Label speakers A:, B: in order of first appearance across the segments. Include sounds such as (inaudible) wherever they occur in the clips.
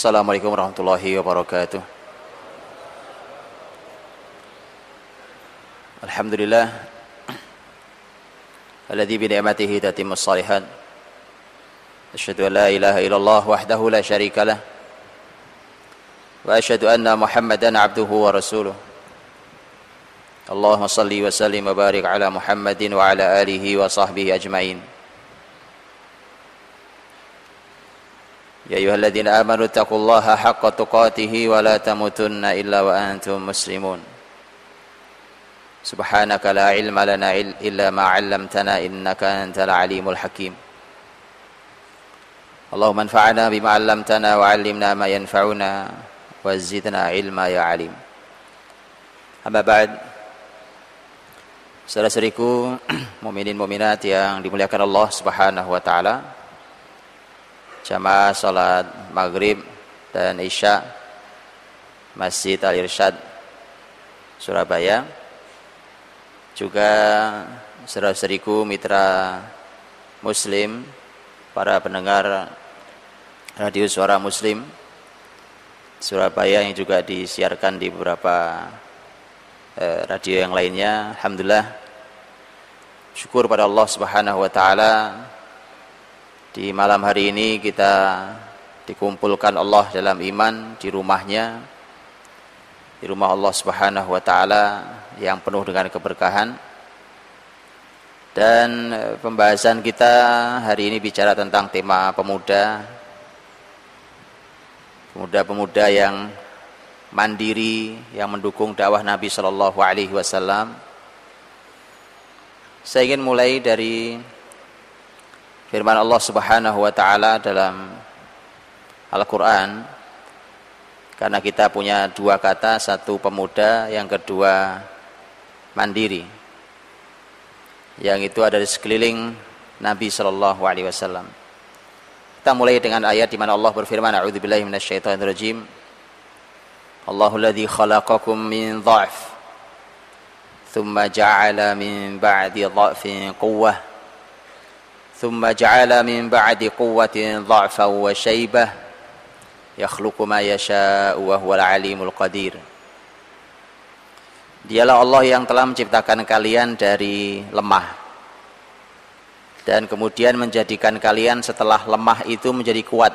A: Assalamualaikum warahmatullahi wabarakatuh. Alhamdulillah alladzi bi ni'matihi tatimmu shalihat. Asyhadu an la ilaha illallah wahdahu la syarika lah. Wa asyhadu anna Muhammadan abduhu wa rasuluh. Allahumma salli wa sallim wa barik ala Muhammadin wa ala alihi wa sahbihi ajmain. يا أيها الذين آمنوا اتقوا الله حق تقاته ولا تموتن إلا وأنتم مسلمون. سبحانك لا علم لنا إلا ما علمتنا إنك أنت العليم الحكيم. اللهم انفعنا بما علمتنا وعلمنا ما ينفعنا وزدنا علما يا عليم. أما بعد Saudara-saudariku, (clears throat) mukminin mukminat yang dimuliakan Allah Subhanahu wa taala, jamaah salat maghrib dan isya Masjid Al-Irsyad Surabaya. Juga saudara-saudariku mitra muslim para pendengar radio suara muslim Surabaya yang juga disiarkan di beberapa eh, radio yang lainnya. Alhamdulillah syukur pada Allah subhanahu wa ta'ala di malam hari ini kita dikumpulkan Allah dalam iman di rumahnya di rumah Allah Subhanahu wa taala yang penuh dengan keberkahan. Dan e, pembahasan kita hari ini bicara tentang tema pemuda. Pemuda-pemuda yang mandiri yang mendukung dakwah Nabi Shallallahu alaihi wasallam. Saya ingin mulai dari firman Allah Subhanahu wa taala dalam Al-Qur'an karena kita punya dua kata, satu pemuda, yang kedua mandiri. Yang itu ada di sekeliling Nabi sallallahu alaihi wasallam. Kita mulai dengan ayat di mana Allah berfirman, "A'udzubillahi minasyaitonirrajim." Allahu alladzi khalaqakum min dha'f thumma ja'ala min ba'di dha'fin quwwah ثم جعل من بعد قوة ضعفا وشيبة يخلق ما يشاء وهو العليم القدير Dialah Allah yang telah menciptakan kalian dari lemah dan kemudian menjadikan kalian setelah lemah itu menjadi kuat.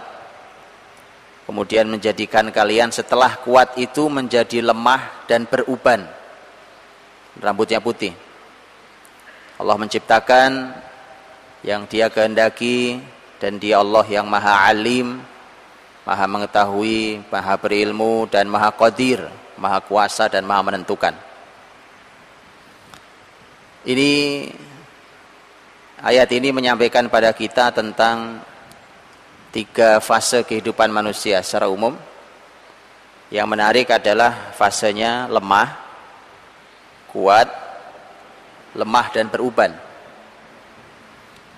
A: Kemudian menjadikan kalian setelah kuat itu menjadi lemah dan beruban. Rambutnya putih. Allah menciptakan yang dia kehendaki dan dia Allah yang maha alim maha mengetahui maha berilmu dan maha qadir maha kuasa dan maha menentukan. Ini ayat ini menyampaikan pada kita tentang tiga fase kehidupan manusia secara umum. Yang menarik adalah fasenya lemah kuat lemah dan beruban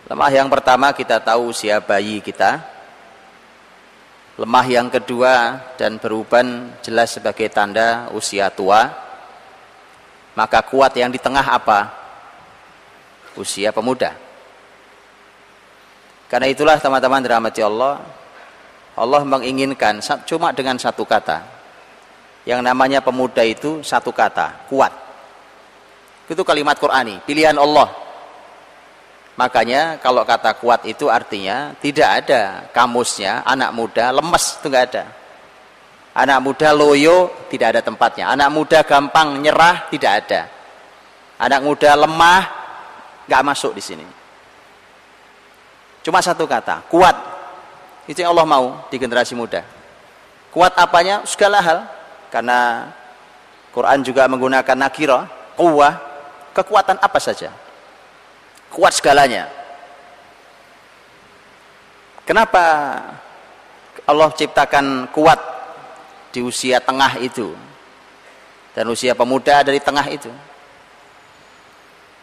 A: Lemah yang pertama kita tahu usia bayi kita. Lemah yang kedua dan beruban jelas sebagai tanda usia tua. Maka kuat yang di tengah apa? Usia pemuda. Karena itulah teman-teman dirahmati Allah, Allah menginginkan cuma dengan satu kata. Yang namanya pemuda itu satu kata, kuat. Itu kalimat Qur'ani, pilihan Allah Makanya kalau kata kuat itu artinya tidak ada kamusnya anak muda lemes itu nggak ada. Anak muda loyo tidak ada tempatnya. Anak muda gampang nyerah tidak ada. Anak muda lemah nggak masuk di sini. Cuma satu kata, kuat. Itu yang Allah mau di generasi muda. Kuat apanya? Segala hal. Karena Quran juga menggunakan nakira, kuwah, kekuatan apa saja kuat segalanya. Kenapa Allah ciptakan kuat di usia tengah itu dan usia pemuda dari tengah itu?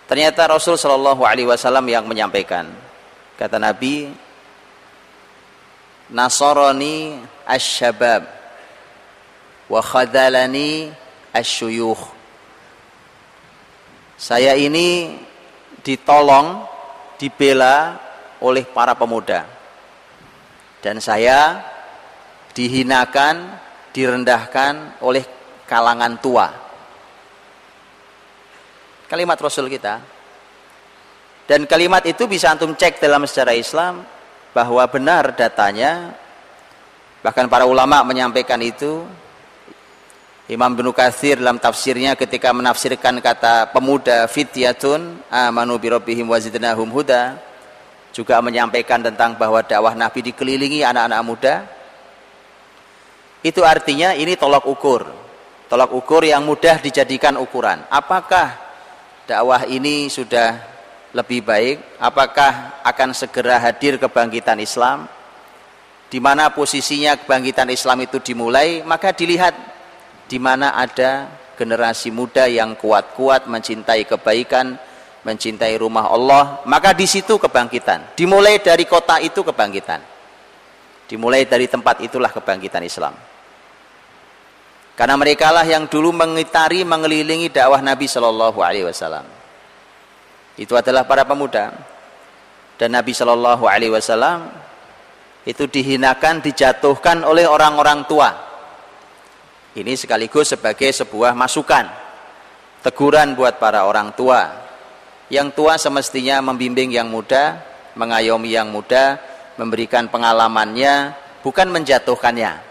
A: Ternyata Rasul Shallallahu Alaihi Wasallam yang menyampaikan, kata Nabi, Nasarani asyabab wa khadalani asyuyuh. Saya ini ditolong, dibela oleh para pemuda. Dan saya dihinakan, direndahkan oleh kalangan tua. Kalimat Rasul kita. Dan kalimat itu bisa antum cek dalam sejarah Islam bahwa benar datanya bahkan para ulama menyampaikan itu Imam Ibnu Katsir dalam tafsirnya ketika menafsirkan kata pemuda fityatun amanu bi rabbihim wazidnahum huda juga menyampaikan tentang bahwa dakwah Nabi dikelilingi anak-anak muda. Itu artinya ini tolak ukur. Tolak ukur yang mudah dijadikan ukuran. Apakah dakwah ini sudah lebih baik? Apakah akan segera hadir kebangkitan Islam? Di mana posisinya kebangkitan Islam itu dimulai? Maka dilihat di mana ada generasi muda yang kuat-kuat mencintai kebaikan mencintai rumah Allah maka di situ kebangkitan dimulai dari kota itu kebangkitan dimulai dari tempat itulah kebangkitan Islam karena mereka lah yang dulu mengitari, mengelilingi dakwah Nabi Shallallahu Alaihi Wasallam. Itu adalah para pemuda. Dan Nabi Shallallahu Alaihi Wasallam itu dihinakan, dijatuhkan oleh orang-orang tua. Ini sekaligus sebagai sebuah masukan, teguran buat para orang tua. Yang tua semestinya membimbing yang muda, mengayomi yang muda, memberikan pengalamannya, bukan menjatuhkannya.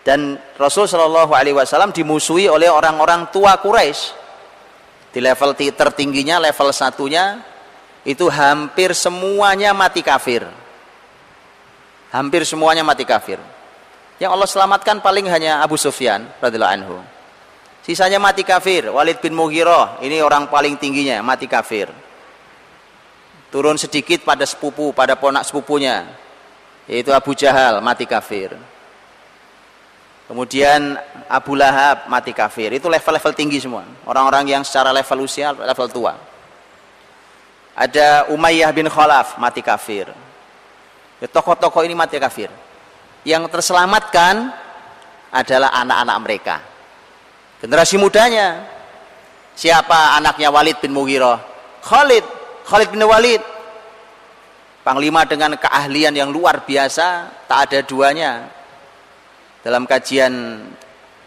A: Dan Rasul Shallallahu Alaihi Wasallam dimusuhi oleh orang-orang tua Quraisy. Di level tertingginya level satunya itu hampir semuanya mati kafir. Hampir semuanya mati kafir yang Allah selamatkan paling hanya Abu Sufyan radhiyallahu anhu sisanya mati kafir Walid bin Mughirah ini orang paling tingginya mati kafir turun sedikit pada sepupu pada ponak sepupunya yaitu Abu Jahal mati kafir Kemudian Abu Lahab mati kafir. Itu level-level tinggi semua. Orang-orang yang secara level usia level tua. Ada Umayyah bin Khalaf mati kafir. Ya, tokoh-tokoh ini mati kafir. Yang terselamatkan adalah anak-anak mereka. Generasi mudanya. Siapa anaknya Walid bin Mughirah? Khalid. Khalid bin Walid. Panglima dengan keahlian yang luar biasa, tak ada duanya dalam kajian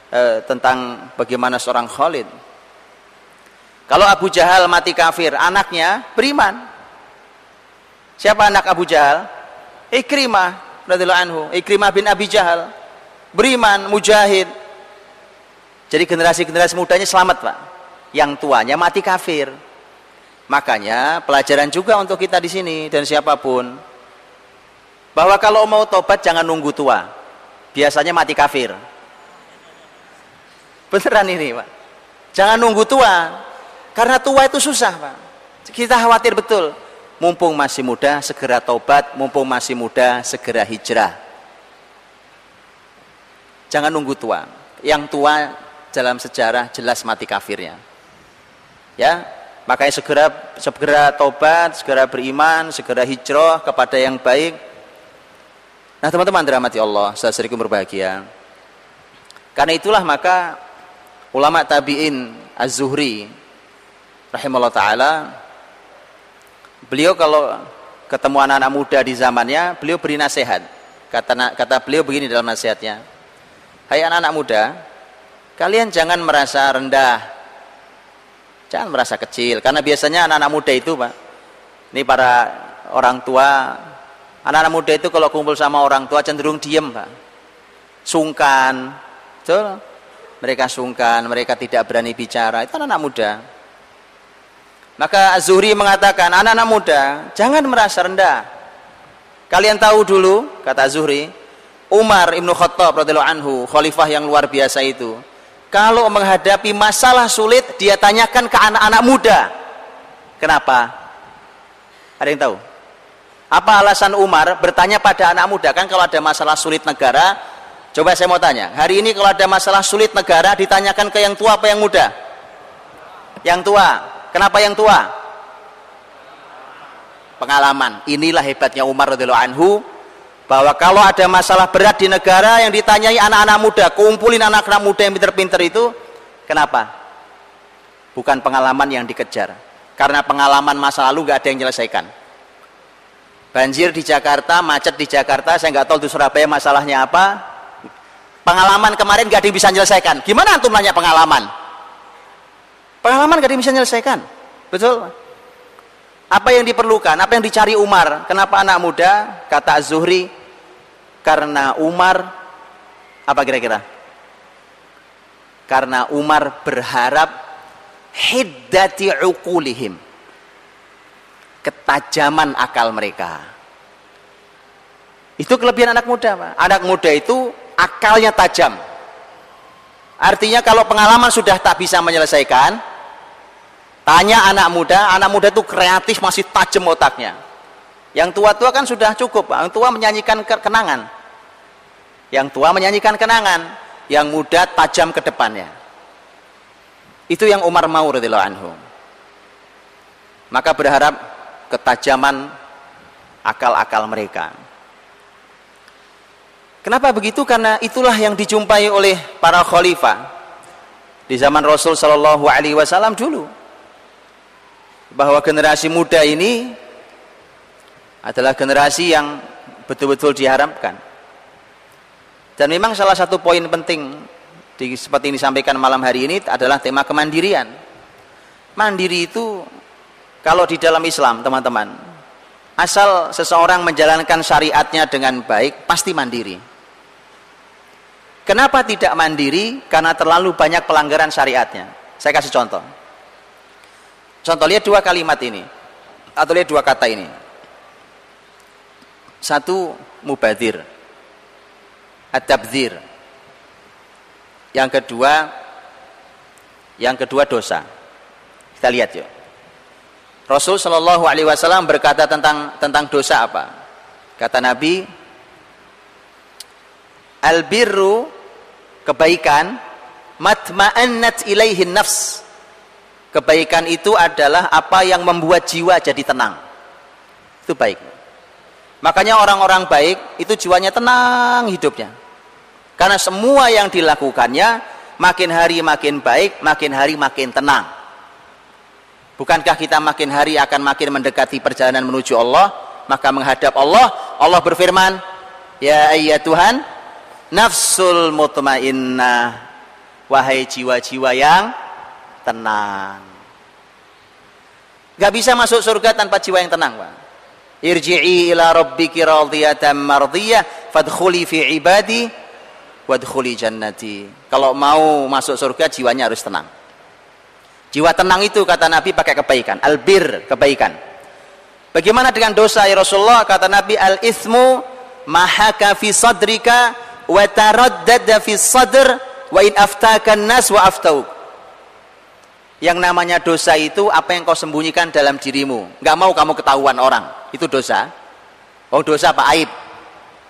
A: eh, tentang bagaimana seorang Khalid. Kalau Abu Jahal mati kafir, anaknya beriman. Siapa anak Abu Jahal? Ikrimah radhiyallahu anhu, Ikrimah bin Abi Jahal. Beriman, mujahid. Jadi generasi-generasi mudanya selamat, Pak. Yang tuanya mati kafir. Makanya pelajaran juga untuk kita di sini dan siapa pun bahwa kalau mau tobat jangan nunggu tua biasanya mati kafir beneran ini pak jangan nunggu tua karena tua itu susah pak kita khawatir betul mumpung masih muda segera tobat mumpung masih muda segera hijrah. Jangan nunggu tua. Yang tua dalam sejarah jelas mati kafirnya. Ya makanya segera segera tobat segera beriman segera hijrah kepada yang baik. Nah teman-teman dirahmati Allah, saudara berbahagia. Karena itulah maka ulama tabi'in Az-Zuhri rahimahullah taala beliau kalau ketemu anak-anak muda di zamannya, beliau beri nasihat. Kata kata beliau begini dalam nasihatnya. Hai anak-anak muda, kalian jangan merasa rendah. Jangan merasa kecil karena biasanya anak-anak muda itu, Pak. Ini para orang tua Anak-anak muda itu kalau kumpul sama orang tua cenderung diem, Pak. Sungkan. Betul? Mereka sungkan, mereka tidak berani bicara. Itu anak-anak muda. Maka Zuhri mengatakan, anak-anak muda, jangan merasa rendah. Kalian tahu dulu, kata Zuhri, Umar Ibnu Khattab radhiyallahu anhu, khalifah yang luar biasa itu. Kalau menghadapi masalah sulit, dia tanyakan ke anak-anak muda. Kenapa? Ada yang tahu? Apa alasan Umar bertanya pada anak muda kan kalau ada masalah sulit negara? Coba saya mau tanya, hari ini kalau ada masalah sulit negara ditanyakan ke yang tua apa yang muda? Yang tua. Kenapa yang tua? Pengalaman. Inilah hebatnya Umar radhiyallahu anhu bahwa kalau ada masalah berat di negara yang ditanyai anak-anak muda, kumpulin anak-anak muda yang pinter-pinter itu, kenapa? Bukan pengalaman yang dikejar. Karena pengalaman masa lalu gak ada yang menyelesaikan banjir di Jakarta macet di Jakarta saya nggak tahu di Surabaya masalahnya apa pengalaman kemarin gak ada yang bisa menyelesaikan gimana antum nanya pengalaman pengalaman gak bisa menyelesaikan? Betul? Apa yang diperlukan? Apa yang dicari Umar? Kenapa anak muda? Kata Zuhri karena Umar apa kira-kira? Karena Umar berharap hiddati uqulihim. Ketajaman akal mereka. Itu kelebihan anak muda, Pak. Anak muda itu akalnya tajam. Artinya kalau pengalaman sudah tak bisa menyelesaikan, tanya anak muda, anak muda itu kreatif masih tajam otaknya. Yang tua-tua kan sudah cukup. Yang tua menyanyikan kenangan. Yang tua menyanyikan kenangan, yang muda tajam ke depannya. Itu yang Umar mau radhiyallahu anhu. Maka berharap ketajaman akal-akal mereka. Kenapa begitu? Karena itulah yang dijumpai oleh para khalifah di zaman Rasul Shallallahu Alaihi Wasallam dulu, bahwa generasi muda ini adalah generasi yang betul-betul diharapkan. Dan memang salah satu poin penting di, seperti yang disampaikan malam hari ini adalah tema kemandirian. Mandiri itu kalau di dalam Islam, teman-teman, asal seseorang menjalankan syariatnya dengan baik, pasti mandiri. Kenapa tidak mandiri? Karena terlalu banyak pelanggaran syariatnya. Saya kasih contoh. Contoh lihat dua kalimat ini atau lihat dua kata ini. Satu mubadir. Ad-tabdzir. Yang kedua yang kedua dosa. Kita lihat yuk. Rasul Shallallahu Alaihi Wasallam berkata tentang tentang dosa apa? Kata Nabi, albirru kebaikan matma'annat ilaihin nafs. Kebaikan itu adalah apa yang membuat jiwa jadi tenang. Itu baik. Makanya orang-orang baik itu jiwanya tenang hidupnya. Karena semua yang dilakukannya makin hari makin baik, makin hari makin tenang. Bukankah kita makin hari akan makin mendekati perjalanan menuju Allah? Maka menghadap Allah, Allah berfirman, Ya ayya Tuhan, nafsul mutmainnah, wahai jiwa-jiwa yang tenang. Gak bisa masuk surga tanpa jiwa yang tenang, Pak. Irji'i ila rabbiki radiyatan mardiyah, fadkhuli fi ibadi, wadkhuli jannati. Kalau mau masuk surga, jiwanya harus tenang. Jiwa tenang itu kata Nabi pakai kebaikan, albir kebaikan. Bagaimana dengan dosa ya Rasulullah? Kata Nabi al-ithmu mahaka fi sadrika wa taraddada fi sadr wa in aftakan nas wa aftauk. Yang namanya dosa itu apa yang kau sembunyikan dalam dirimu. Enggak mau kamu ketahuan orang. Itu dosa. Oh dosa apa? Aib.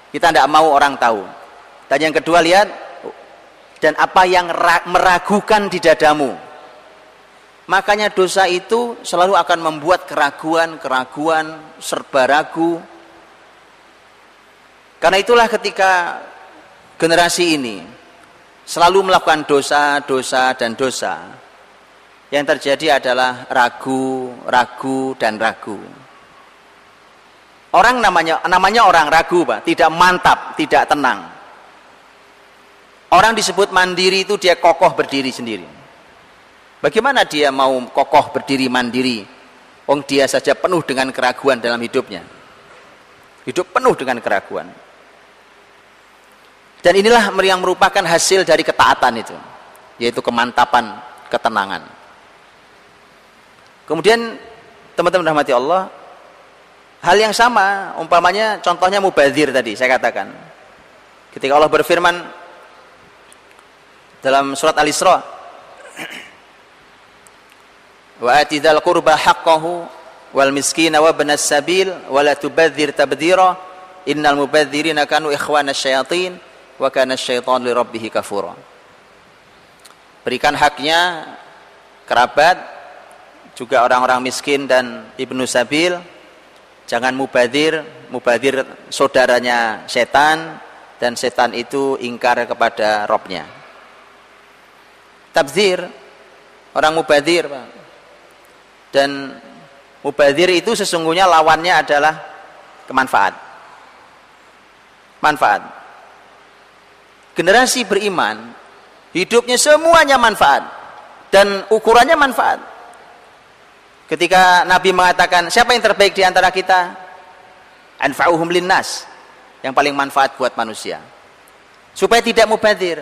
A: Kita tidak mau orang tahu. Dan yang kedua lihat dan apa yang meragukan di dadamu Makanya dosa itu selalu akan membuat keraguan-keraguan, serba ragu. Karena itulah ketika generasi ini selalu melakukan dosa, dosa, dan dosa, yang terjadi adalah ragu, ragu, dan ragu. Orang namanya namanya orang ragu, Pak, tidak mantap, tidak tenang. Orang disebut mandiri itu dia kokoh berdiri sendiri. Bagaimana dia mau kokoh berdiri mandiri? Wong dia saja penuh dengan keraguan dalam hidupnya. Hidup penuh dengan keraguan. Dan inilah yang merupakan hasil dari ketaatan itu, yaitu kemantapan, ketenangan. Kemudian teman-teman rahmati Allah, hal yang sama, umpamanya contohnya mubazir tadi saya katakan. Ketika Allah berfirman dalam surat Al-Isra wa atidal qurba haqqahu wal miskina wa ibnas sabil wa la tubadzir tabdzira innal mubadzirina kanu ikhwana syayatin wa kana syaitan li rabbih kafura berikan haknya kerabat juga orang-orang miskin dan ibnu sabil jangan mubadir mubadir saudaranya setan dan setan itu ingkar kepada robnya tabzir orang mubadir dan mubadir itu sesungguhnya lawannya adalah kemanfaat. Manfaat. Generasi beriman hidupnya semuanya manfaat dan ukurannya manfaat. Ketika Nabi mengatakan, siapa yang terbaik di antara kita? Anfa'uhum linnas. Yang paling manfaat buat manusia. Supaya tidak mubadir.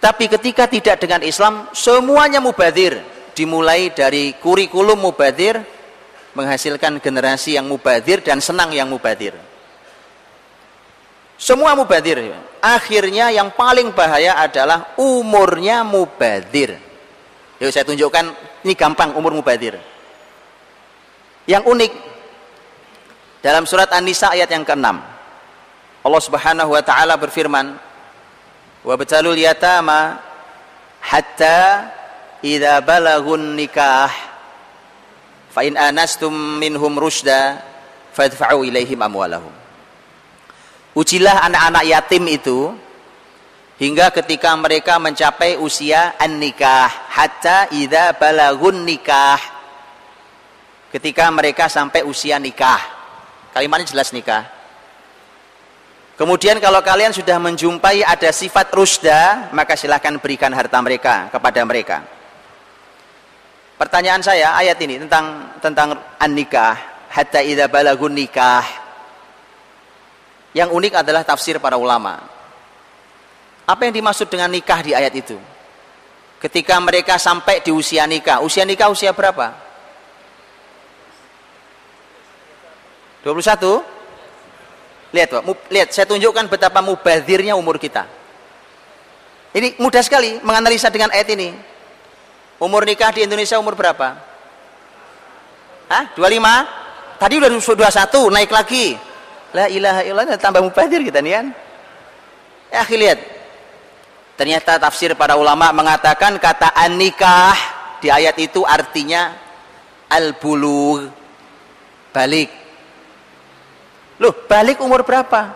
A: Tapi ketika tidak dengan Islam, semuanya mubadir. Dimulai dari kurikulum mubadir, menghasilkan generasi yang mubadir dan senang yang mubadir. Semua mubadir. Akhirnya yang paling bahaya adalah umurnya mubadir. Yuk saya tunjukkan, ini gampang umur mubadir. Yang unik, dalam surat An-Nisa ayat yang ke-6, Allah Subhanahu wa taala berfirman, "Wa batalul yatama hatta idza balagun nikah fa in anastum minhum rusda fadfa'u ilaihim amwalahum." Ujilah anak-anak yatim itu hingga ketika mereka mencapai usia an-nikah hatta idza balagun nikah. Ketika mereka sampai usia nikah. Kalimatnya jelas nikah. Kemudian kalau kalian sudah menjumpai ada sifat rusda maka silahkan berikan harta mereka kepada mereka. Pertanyaan saya ayat ini tentang tentang an-nikah hatta idza balagun nikah. Yang unik adalah tafsir para ulama apa yang dimaksud dengan nikah di ayat itu? Ketika mereka sampai di usia nikah. Usia nikah usia berapa? 21? Lihat Pak, lihat saya tunjukkan betapa mubadirnya umur kita. Ini mudah sekali menganalisa dengan ayat ini. Umur nikah di Indonesia umur berapa? Hah? 25? Tadi udah 21, naik lagi. La ilaha illallah tambah mubadir kita nih kan. Ya, lihat Ternyata tafsir para ulama mengatakan kata an-nikah di ayat itu artinya al-bulugh balik. Loh, balik umur berapa?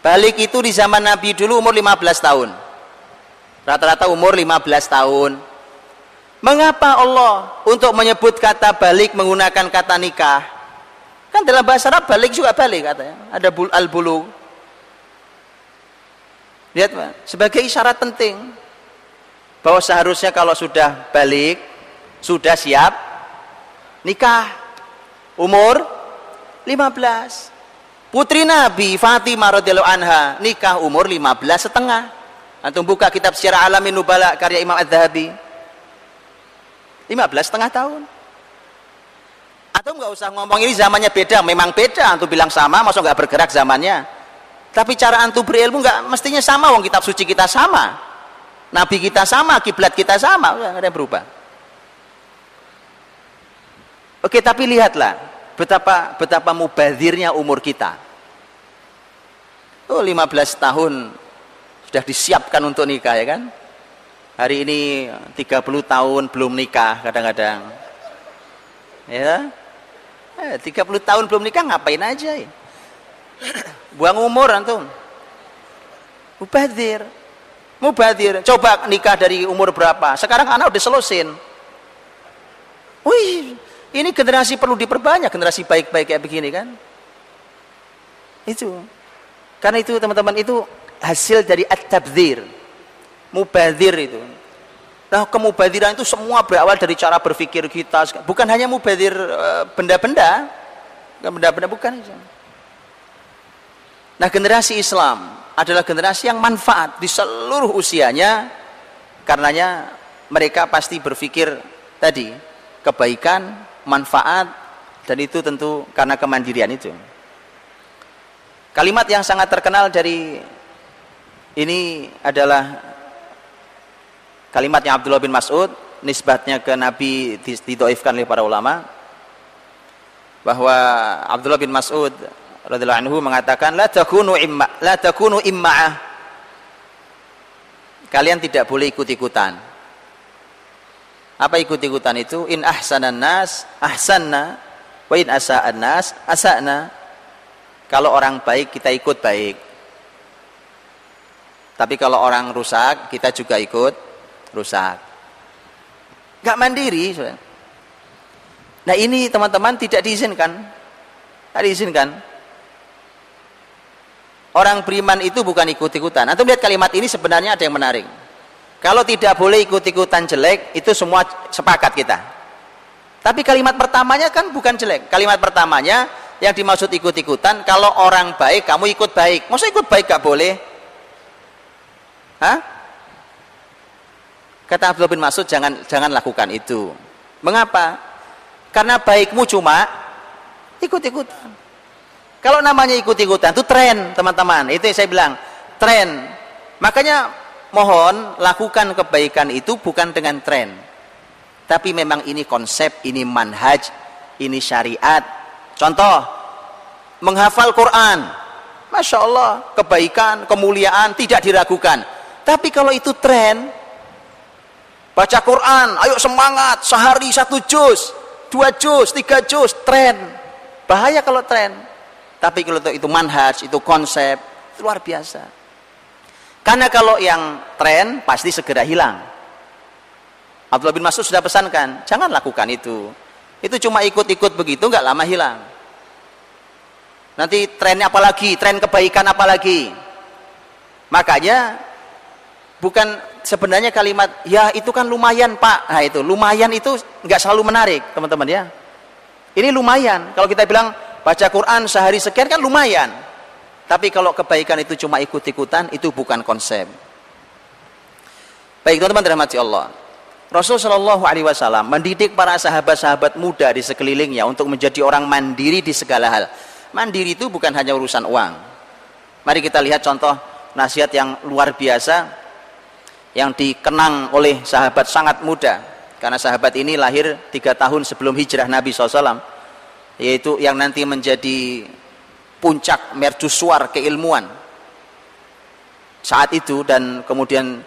A: Balik itu di zaman Nabi dulu umur 15 tahun. Rata-rata umur 15 tahun. Mengapa Allah untuk menyebut kata balik menggunakan kata nikah? Kan dalam bahasa Arab balik juga balik katanya. Ada al-bulugh Lihat Pak, sebagai isyarat penting bahwa seharusnya kalau sudah balik, sudah siap nikah umur 15. Putri Nabi Fatimah radhiyallahu anha nikah umur 15 setengah. Antum buka kitab secara Alamin Nubala karya Imam Az-Zahabi. 15 setengah tahun. Atau nggak usah ngomong ini zamannya beda, memang beda. Antum bilang sama, masa nggak bergerak zamannya? Tapi cara antum berilmu nggak mestinya sama wong kitab suci kita sama. Nabi kita sama, kiblat kita sama, nggak ada yang berubah. Oke, tapi lihatlah betapa betapa mubadirnya umur kita. Oh, 15 tahun sudah disiapkan untuk nikah ya kan? Hari ini 30 tahun belum nikah kadang-kadang. Ya. Eh, 30 tahun belum nikah ngapain aja ya? Buang umur antum. Mubadir. Mubadir. Coba nikah dari umur berapa? Sekarang anak udah selusin. Wih, ini generasi perlu diperbanyak, generasi baik-baik kayak begini kan? Itu. Karena itu teman-teman itu hasil dari at-tabdzir. Mubadir itu. Nah, kemubadiran itu semua berawal dari cara berpikir kita. Bukan hanya mubadir eh, benda-benda, benda-benda bukan. Nah generasi Islam adalah generasi yang manfaat di seluruh usianya karenanya mereka pasti berpikir tadi kebaikan, manfaat dan itu tentu karena kemandirian itu. Kalimat yang sangat terkenal dari ini adalah kalimatnya Abdullah bin Mas'ud nisbatnya ke Nabi didoifkan oleh para ulama bahwa Abdullah bin Mas'ud radhiyallahu anhu mengatakan la takunu imma la takunu imma'ah kalian tidak boleh ikut-ikutan. Apa ikut-ikutan itu? In ahsanan nas ahsanna wa in asa'an nas asa'na. Kalau orang baik kita ikut baik. Tapi kalau orang rusak kita juga ikut rusak. Gak mandiri Nah ini teman-teman tidak diizinkan. Tidak diizinkan. Orang beriman itu bukan ikut-ikutan. Atau lihat kalimat ini sebenarnya ada yang menarik. Kalau tidak boleh ikut-ikutan jelek, itu semua sepakat kita. Tapi kalimat pertamanya kan bukan jelek. Kalimat pertamanya yang dimaksud ikut-ikutan, kalau orang baik, kamu ikut baik. Masa ikut baik gak boleh? Hah? Kata Abdullah bin Mas'ud, jangan jangan lakukan itu. Mengapa? Karena baikmu cuma ikut-ikutan. Kalau namanya ikut-ikutan itu tren, teman-teman. Itu yang saya bilang, tren. Makanya mohon lakukan kebaikan itu bukan dengan tren. Tapi memang ini konsep, ini manhaj, ini syariat. Contoh, menghafal Quran. Masya Allah, kebaikan, kemuliaan tidak diragukan. Tapi kalau itu tren, baca Quran, ayo semangat, sehari satu juz, dua juz, tiga juz, tren. Bahaya kalau tren. Tapi kalau itu manhaj, itu konsep, itu luar biasa. Karena kalau yang tren pasti segera hilang. Abdullah bin Mas'ud sudah pesankan, jangan lakukan itu. Itu cuma ikut-ikut begitu, nggak lama hilang. Nanti trennya apa lagi? Tren kebaikan apa lagi? Makanya bukan sebenarnya kalimat ya itu kan lumayan pak nah itu lumayan itu nggak selalu menarik teman-teman ya ini lumayan kalau kita bilang baca Quran sehari sekian kan lumayan. Tapi kalau kebaikan itu cuma ikut-ikutan itu bukan konsep. Baik teman-teman dirahmati Allah. Rasul Shallallahu Alaihi Wasallam mendidik para sahabat-sahabat muda di sekelilingnya untuk menjadi orang mandiri di segala hal. Mandiri itu bukan hanya urusan uang. Mari kita lihat contoh nasihat yang luar biasa yang dikenang oleh sahabat sangat muda. Karena sahabat ini lahir tiga tahun sebelum hijrah Nabi SAW yaitu yang nanti menjadi puncak mercusuar keilmuan. Saat itu dan kemudian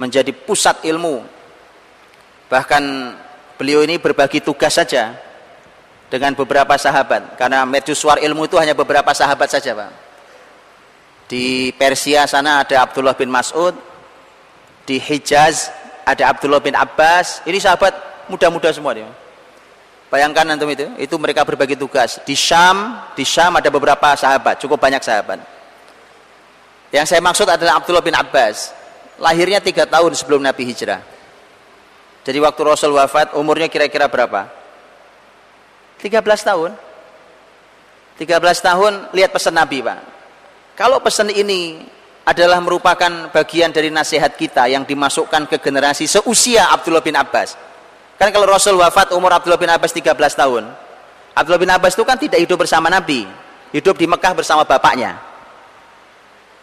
A: menjadi pusat ilmu. Bahkan beliau ini berbagi tugas saja dengan beberapa sahabat. Karena mercusuar ilmu itu hanya beberapa sahabat saja Pak. Di Persia sana ada Abdullah bin Mas'ud di Hijaz ada Abdullah bin Abbas. Ini sahabat muda-muda semua dia bayangkan antum itu itu mereka berbagi tugas. Di Syam di Syam ada beberapa sahabat cukup banyak sahabat. Yang saya maksud adalah Abdullah bin Abbas. Lahirnya tiga tahun sebelum Nabi hijrah. Jadi waktu Rasul wafat umurnya kira-kira berapa? 13 tahun. 13 tahun lihat pesan Nabi Pak. Kalau pesan ini adalah merupakan bagian dari nasihat kita yang dimasukkan ke generasi seusia Abdullah bin Abbas. Kan kalau Rasul wafat umur Abdullah bin Abbas 13 tahun. Abdullah bin Abbas itu kan tidak hidup bersama Nabi, hidup di Mekah bersama bapaknya.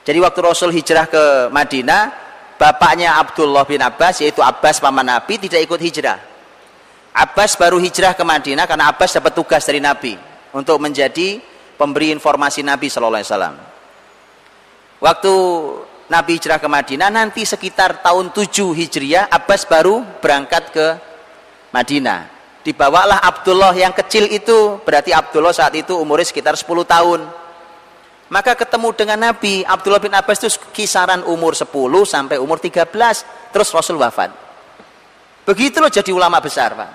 A: Jadi waktu Rasul hijrah ke Madinah, bapaknya Abdullah bin Abbas yaitu Abbas paman Nabi tidak ikut hijrah. Abbas baru hijrah ke Madinah karena Abbas dapat tugas dari Nabi untuk menjadi pemberi informasi Nabi sallallahu alaihi wasallam waktu Nabi hijrah ke Madinah nanti sekitar tahun 7 Hijriah Abbas baru berangkat ke Madinah. Dibawalah Abdullah yang kecil itu berarti Abdullah saat itu umurnya sekitar 10 tahun. Maka ketemu dengan Nabi Abdullah bin Abbas itu kisaran umur 10 sampai umur 13 terus Rasul wafat. Begitu loh jadi ulama besar Pak.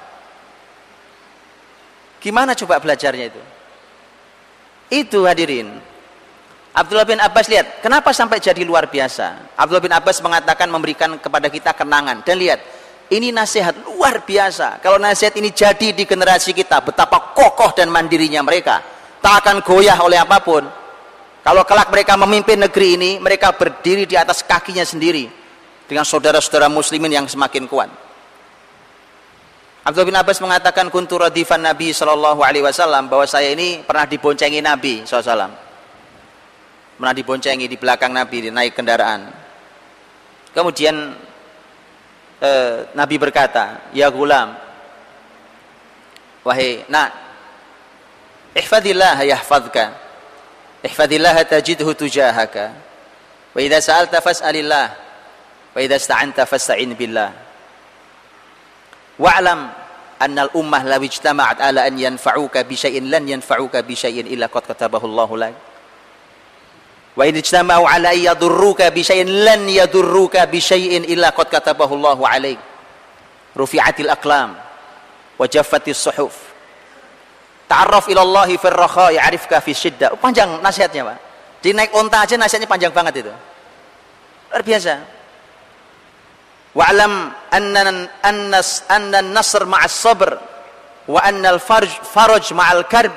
A: Gimana coba belajarnya itu? Itu hadirin. Abdullah bin Abbas lihat, kenapa sampai jadi luar biasa? Abdullah bin Abbas mengatakan memberikan kepada kita kenangan. Dan lihat, ini nasihat luar biasa. Kalau nasihat ini jadi di generasi kita, betapa kokoh dan mandirinya mereka. Tak akan goyah oleh apa pun. Kalau kelak mereka memimpin negeri ini, mereka berdiri di atas kakinya sendiri. Dengan saudara-saudara muslimin yang semakin kuat. Abdullah bin Abbas mengatakan kuntu radifan Nabi Shallallahu alaihi wasallam bahwa saya ini pernah diboncengi Nabi SAW pernah diboncengi di belakang Nabi naik kendaraan kemudian eh, Nabi berkata ya gulam wahai nak ihfadillah yahfadka ihfadillah tajidhu tujahaka wa idha sa'alta fas'alillah wa idha sta'anta fasta'in billah. Wa'lam anna al-ummah law ijtama'at ala an yanfa'uka bi syai'in lan yanfa'uka bi syai'in illa qad katabahu Allahu lak Wa in ijtama'u ala yadurruka bi syai'in lan yadurruka bi syai'in illa qad katabahu Allahu 'alaik. Rufi'atil aqlam wa jaffatis suhuf Ta'arraf ilallahi fir raha ya'rifka fi syiddah. Oh, panjang nasihatnya, Pak. Di naik onta aja nasihatnya panjang banget itu. Luar biasa. Wa'lam anna anna anna nasr ma'as sabr wa anna al-farj faraj ma'al karb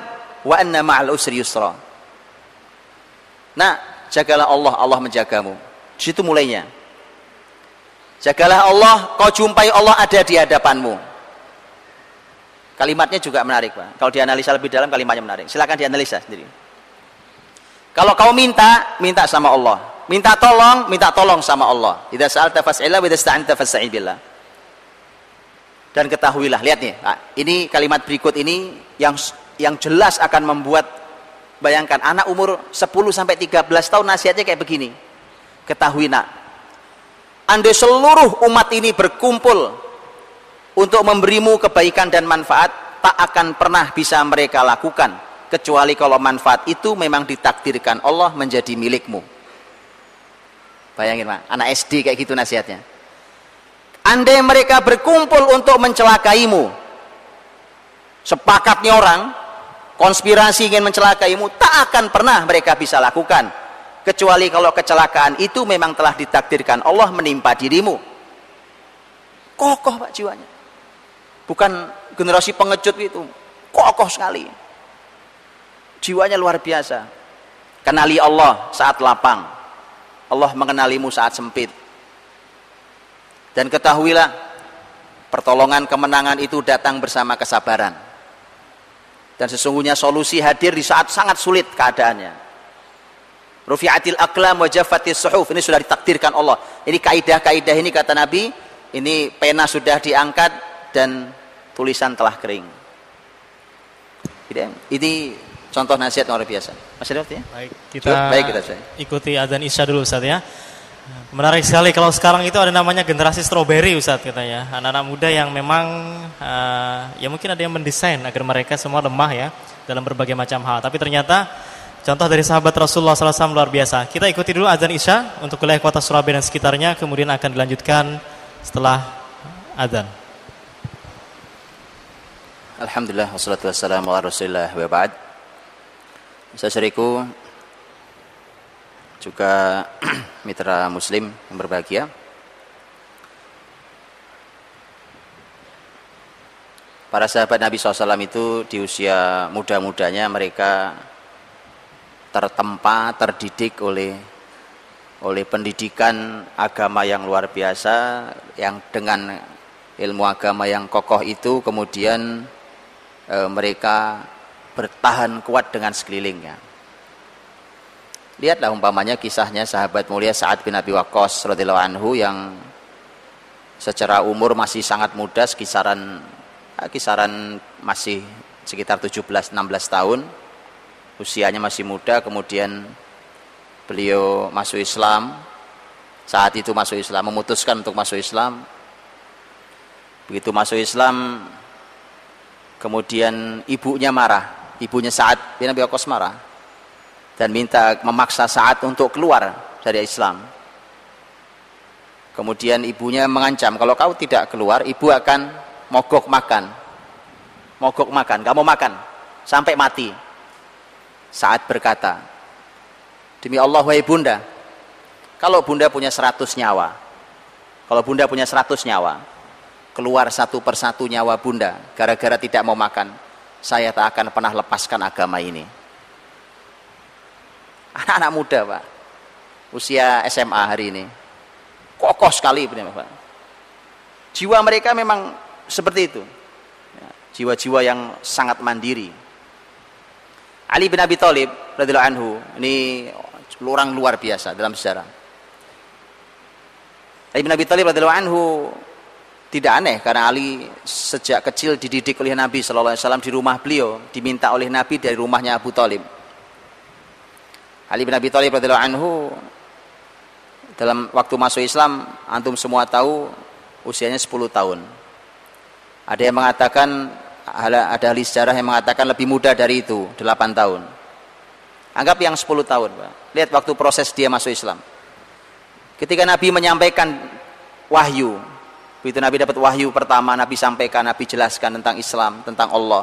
A: wa anna ma'al usri yusra. Nah, jagalah Allah, Allah menjagamu. Di situ mulainya. Jagalah Allah, kau jumpai Allah ada di hadapanmu. Kalimatnya juga menarik, Pak. Kalau dianalisa lebih dalam kalimatnya menarik. Silakan dianalisa sendiri. Kalau kau minta, minta sama Allah. Minta tolong, minta tolong sama Allah. Idza sa'alta fas'illah wa idza sta'anta billah. Dan ketahuilah, lihat nih, Pak. Ini kalimat berikut ini yang yang jelas akan membuat bayangkan anak umur 10 sampai 13 tahun nasihatnya kayak begini. Ketahui nak, andai seluruh umat ini berkumpul untuk memberimu kebaikan dan manfaat, tak akan pernah bisa mereka lakukan kecuali kalau manfaat itu memang ditakdirkan Allah menjadi milikmu. Bayangin, Pak, anak SD kayak gitu nasihatnya. Andai mereka berkumpul untuk mencelakaimu, sepakatnya orang, konspirasi ingin mencelakaimu tak akan pernah mereka bisa lakukan. Kecuali kalau kecelakaan itu memang telah ditakdirkan Allah menimpa dirimu. Kokoh pak jiwanya. Bukan generasi pengecut itu. Kokoh sekali. Jiwanya luar biasa. Kenali Allah saat lapang. Allah mengenalimu saat sempit. Dan ketahuilah pertolongan kemenangan itu datang bersama kesabaran dan sesungguhnya solusi hadir di saat sangat sulit keadaannya. Rufi'atil aklam wa suhuf. Ini sudah ditakdirkan Allah. Ini kaidah-kaidah ini kata Nabi ini pena sudah diangkat dan tulisan telah kering. Ini contoh nasihat luar biasa. Masih ada ya?
B: baik kita, baik, kita ikuti adzan isya dulu Ustaz ya Menarik sekali kalau sekarang itu ada namanya generasi strawberry Ustaz kita ya. Anak-anak muda yang memang uh, ya mungkin ada yang mendesain agar mereka semua lemah ya dalam berbagai macam hal. Tapi ternyata contoh dari sahabat Rasulullah SAW luar biasa. Kita ikuti dulu azan Isya untuk wilayah kota Surabaya dan sekitarnya kemudian akan dilanjutkan setelah azan.
A: Alhamdulillah wassalatu wassalamu ala Rasulillah wa ba'd. Saya juga (clears throat) mitra muslim yang berbahagia. Para sahabat Nabi SAW itu di usia muda-mudanya mereka tertempa, terdidik oleh oleh pendidikan agama yang luar biasa yang dengan ilmu agama yang kokoh itu kemudian e, mereka bertahan kuat dengan sekelilingnya Lihatlah umpamanya kisahnya sahabat mulia Sa'ad bin Abi Waqqas radhiyallahu anhu yang secara umur masih sangat muda kisaran ya, kisaran masih sekitar 17 16 tahun. Usianya masih muda kemudian beliau masuk Islam. Saat itu masuk Islam memutuskan untuk masuk Islam. Begitu masuk Islam kemudian ibunya marah, ibunya Sa'ad bin Abi Waqqas marah dan minta memaksa saat untuk keluar dari Islam. Kemudian ibunya mengancam, kalau kau tidak keluar, ibu akan mogok makan. Mogok makan, kamu makan sampai mati. Saat berkata, demi Allah wahai bunda, kalau bunda punya seratus nyawa, kalau bunda punya seratus nyawa, keluar satu persatu nyawa bunda, gara-gara tidak mau makan, saya tak akan pernah lepaskan agama ini anak-anak muda pak. Usia SMA hari ini. Kokoh sekali pak. Jiwa mereka memang seperti itu. Ya, jiwa-jiwa yang sangat mandiri. Ali bin Abi Thalib radhiyallahu anhu ini orang luar biasa dalam sejarah. Ali bin Abi Thalib radhiyallahu anhu tidak aneh karena Ali sejak kecil dididik oleh Nabi Shallallahu Alaihi Wasallam di rumah beliau diminta oleh Nabi dari rumahnya Abu Talib Ali bin Abi Thalib radhiyallahu anhu dalam waktu masuk Islam antum semua tahu usianya 10 tahun. Ada yang mengatakan ada ahli sejarah yang mengatakan lebih muda dari itu, 8 tahun. Anggap yang 10 tahun, Pak. Lihat waktu proses dia masuk Islam. Ketika Nabi menyampaikan wahyu, begitu Nabi dapat wahyu pertama, Nabi sampaikan, Nabi jelaskan tentang Islam, tentang Allah.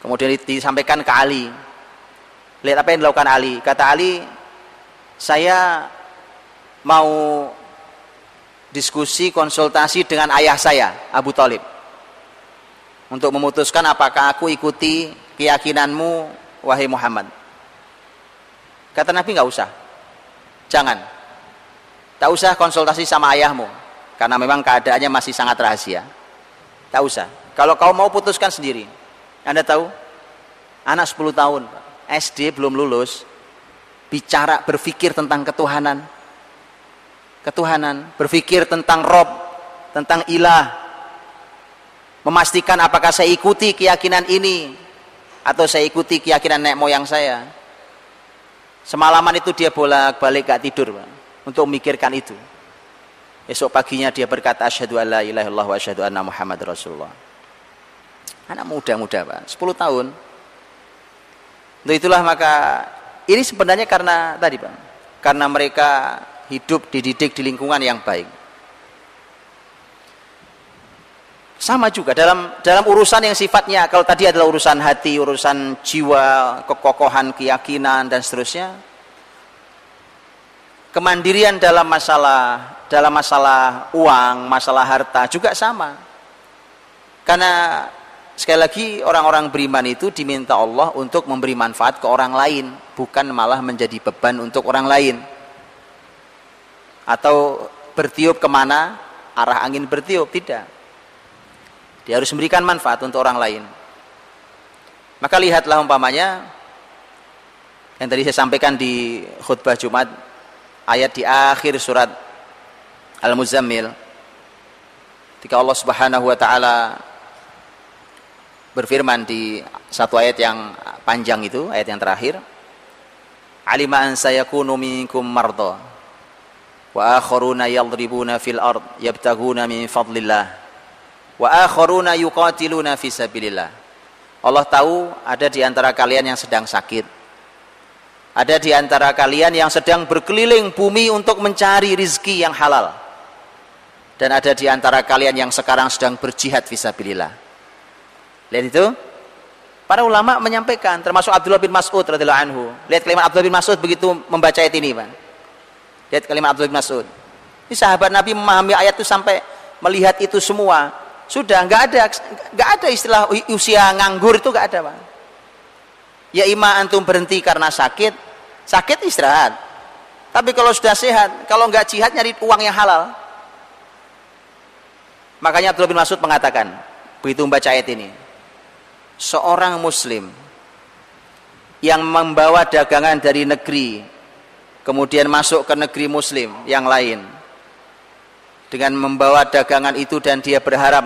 A: Kemudian disampaikan ke Ali. Lihat apa yang dilakukan Ali. Kata Ali, saya mau diskusi konsultasi dengan ayah saya Abu Talib. Untuk memutuskan apakah aku ikuti keyakinanmu wahai Muhammad. Kata Nabi nggak usah. Jangan. Tak usah konsultasi sama ayahmu karena memang keadaannya masih sangat rahasia. Tak usah. Kalau kau mau putuskan sendiri anda tahu anak 10 tahun SD belum lulus bicara berpikir tentang ketuhanan ketuhanan, berpikir tentang Rob, tentang ilah, memastikan apakah saya ikuti keyakinan ini atau saya ikuti keyakinan nenek moyang saya. Semalaman itu dia bolak-balik gak tidur untuk memikirkan itu. Esok paginya dia berkata asyhadu alla ilaha illallah wa asyhadu anna Muhammad Rasulullah. Anak muda-muda Pak, 10 tahun. Untuk itulah maka ini sebenarnya karena tadi Pak, karena mereka hidup dididik di lingkungan yang baik. Sama juga dalam dalam urusan yang sifatnya kalau tadi adalah urusan hati, urusan jiwa, kekokohan keyakinan dan seterusnya. Kemandirian dalam masalah dalam masalah uang, masalah harta juga sama. Karena sekali lagi orang-orang beriman itu diminta Allah untuk memberi manfaat ke orang lain, bukan malah menjadi beban untuk orang lain. Atau bertiup ke mana arah angin bertiup tidak. Dia harus memberikan manfaat untuk orang lain. Maka lihatlah umpamanya yang tadi saya sampaikan di khutbah Jumat ayat di akhir surat Al-Muzammil. Ketika Allah Subhanahu wa taala berfirman di satu ayat yang panjang itu ayat yang terakhir. Alima an sayakunu minkum wa akharuna yadribuna fil ard yabtaguna min fadlillah wa akharuna yuqatiluna fi sabilillah. Allah tahu ada di antara kalian yang sedang sakit. Ada di antara kalian yang sedang berkeliling bumi untuk mencari rizki yang halal. Dan ada di antara kalian yang sekarang sedang berjihad fisabilillah lihat itu para ulama menyampaikan termasuk Abdullah bin Mas'ud radhiyallahu anhu lihat kalimat Abdullah bin Mas'ud begitu membaca ayat ini Pak Lihat kalimat Abdul bin Mas'ud. Ini sahabat Nabi memahami ayat itu sampai melihat itu semua. Sudah nggak ada nggak ada istilah usia nganggur itu nggak ada, Pak. Ya ima antum berhenti karena sakit, sakit istirahat. Tapi kalau sudah sehat, kalau nggak jihad nyari uang yang halal. Makanya Abdul bin Mas'ud mengatakan, begitu membaca ayat ini, seorang muslim yang membawa dagangan dari negeri kemudian masuk ke negeri muslim yang lain dengan membawa dagangan itu dan dia berharap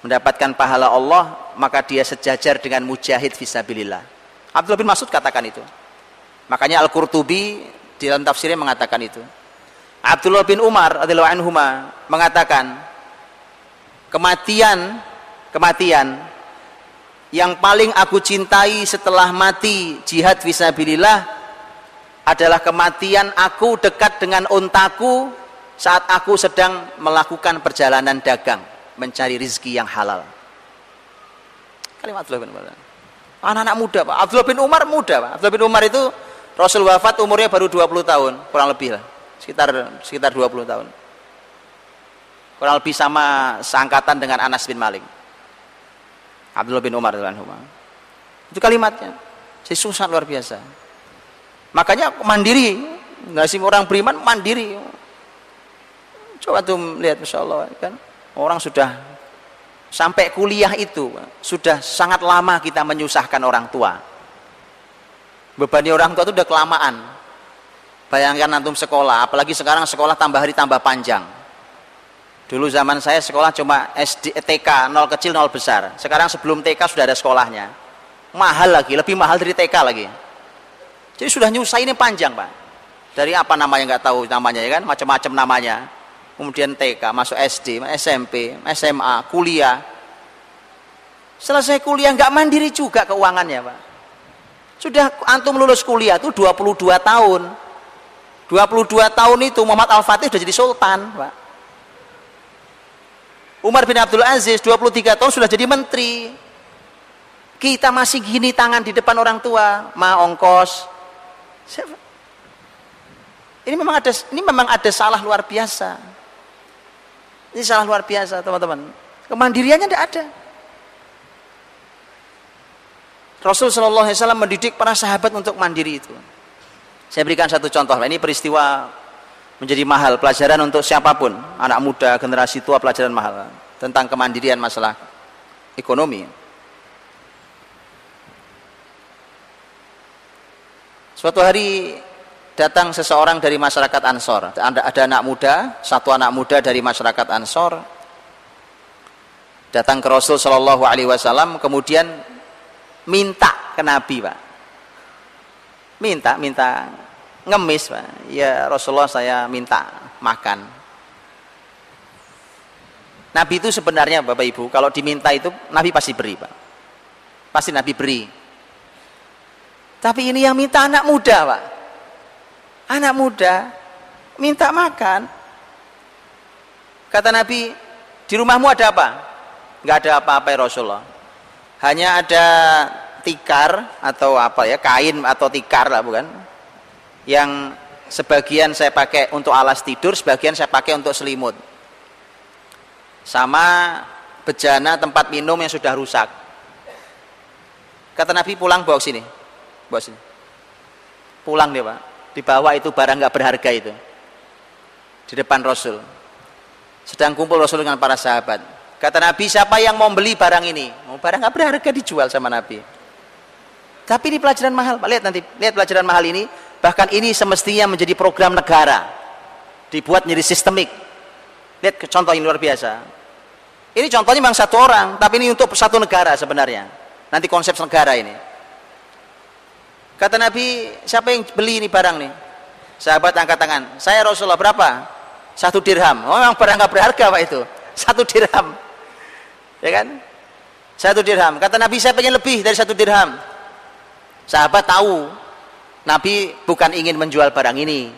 A: mendapatkan pahala Allah maka dia sejajar dengan mujahid visabilillah Abdullah bin Mas'ud katakan itu. Makanya Al-Qurtubi di dalam tafsirnya mengatakan itu. Abdullah bin Umar radhiyallahu anhu mengatakan kematian kematian yang paling aku cintai setelah mati jihad visabilillah adalah kematian aku dekat dengan untaku saat aku sedang melakukan perjalanan dagang mencari rizki yang halal. Kalimat Abdullah bin Umar. Anak-anak muda Pak. Abdullah bin Umar muda Pak. Abdullah bin Umar itu Rasul wafat umurnya baru 20 tahun kurang lebih lah. Sekitar sekitar 20 tahun. Kurang lebih sama seangkatan dengan Anas bin Malik Abdullah bin Umar itu kalimatnya susah luar biasa Makanya mandiri, nggak sih orang beriman mandiri. Coba tuh lihat, masya Allah kan orang sudah sampai kuliah itu sudah sangat lama kita menyusahkan orang tua. Bebannya orang tua itu udah kelamaan. Bayangkan antum sekolah, apalagi sekarang sekolah tambah hari tambah panjang. Dulu zaman saya sekolah cuma SD, TK, nol kecil, nol besar. Sekarang sebelum TK sudah ada sekolahnya. Mahal lagi, lebih mahal dari TK lagi. Jadi sudah nyusah ini panjang pak. Dari apa namanya nggak tahu namanya ya kan, macam-macam namanya. Kemudian TK, masuk SD, SMP, SMA, kuliah. Selesai kuliah nggak mandiri juga keuangannya pak. Sudah antum lulus kuliah tuh 22 tahun. 22 tahun itu Muhammad Al-Fatih sudah jadi sultan pak. Umar bin Abdul Aziz 23 tahun sudah jadi menteri. Kita masih gini tangan di depan orang tua, ma ongkos. Ini memang ada ini memang ada salah luar biasa. Ini salah luar biasa, teman-teman. Kemandiriannya tidak ada. Rasul Shallallahu Alaihi Wasallam mendidik para sahabat untuk mandiri itu. Saya berikan satu contoh. Ini peristiwa menjadi mahal pelajaran untuk siapa pun, anak muda, generasi tua pelajaran mahal. Tentang kemandirian masalah ekonomi. Suatu hari datang seseorang dari masyarakat Ansor. Ada, ada anak muda, satu anak muda dari masyarakat Ansor. Datang ke Rasul Shallallahu Alaihi Wasallam, kemudian minta ke Nabi pak. Minta minta ngemis pak. Ya Rasulullah saya minta makan. Nabi itu sebenarnya Bapak Ibu kalau diminta itu Nabi pasti beri pak. Pasti Nabi beri. Tapi ini yang minta anak muda pak. Anak muda minta makan. Kata Nabi di rumahmu ada apa? Nggak ada apa-apa ya Rasulullah. Hanya ada tikar atau apa ya kain atau tikar lah bukan yang sebagian saya pakai untuk alas tidur sebagian saya pakai untuk selimut. Sama bejana tempat minum yang sudah rusak. Kata Nabi pulang bawa sini. Bawa sini. Pulang dia pak. Dibawa itu barang nggak berharga itu. Di depan Rasul. Sedang kumpul Rasul dengan para sahabat. Kata Nabi, siapa yang mau beli barang ini? Mau barang nggak berharga dijual sama Nabi. Tapi ini pelajaran mahal. Lihat nanti, lihat pelajaran mahal ini. Bahkan ini semestinya menjadi program negara. Dibuat menjadi sistemik. Lihat contoh ini luar biasa. Ini contohnya memang satu orang, tapi ini untuk satu negara sebenarnya. Nanti konsep negara ini. Kata Nabi, siapa yang beli ini barang nih? Sahabat angkat tangan. Saya Rasulullah berapa? Satu dirham. Oh, memang barang nggak berharga pak itu. (laughs) Satu dirham ya kan satu dirham kata Nabi saya pengen lebih dari satu dirham sahabat tahu Nabi bukan ingin menjual barang ini.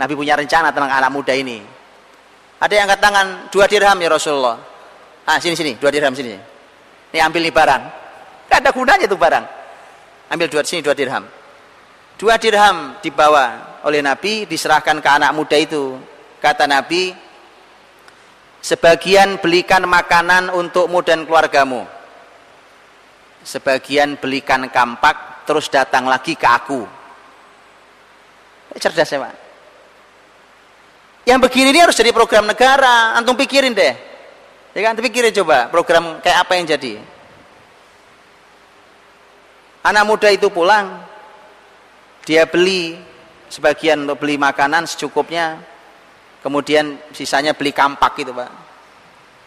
A: Nabi punya rencana tentang anak muda ini. Ada yang angkat tangan dua dirham ya Rasulullah. Ah sini sini dua dirham sini. Ini ambil nih barang. Gak ada gunanya tuh barang. Ambil dua sini dua dirham. Dua dirham dibawa oleh Nabi diserahkan ke anak muda itu. Kata Nabi Sebagian belikan makanan untukmu dan keluargamu. Sebagian belikan kampak, terus datang lagi ke aku. Cerdas ya Pak. Yang begini ini harus jadi program negara. Antum pikirin deh. Ya kan, pikirin coba program kayak apa yang jadi. Anak muda itu pulang, dia beli sebagian untuk beli makanan secukupnya, kemudian sisanya beli kampak gitu pak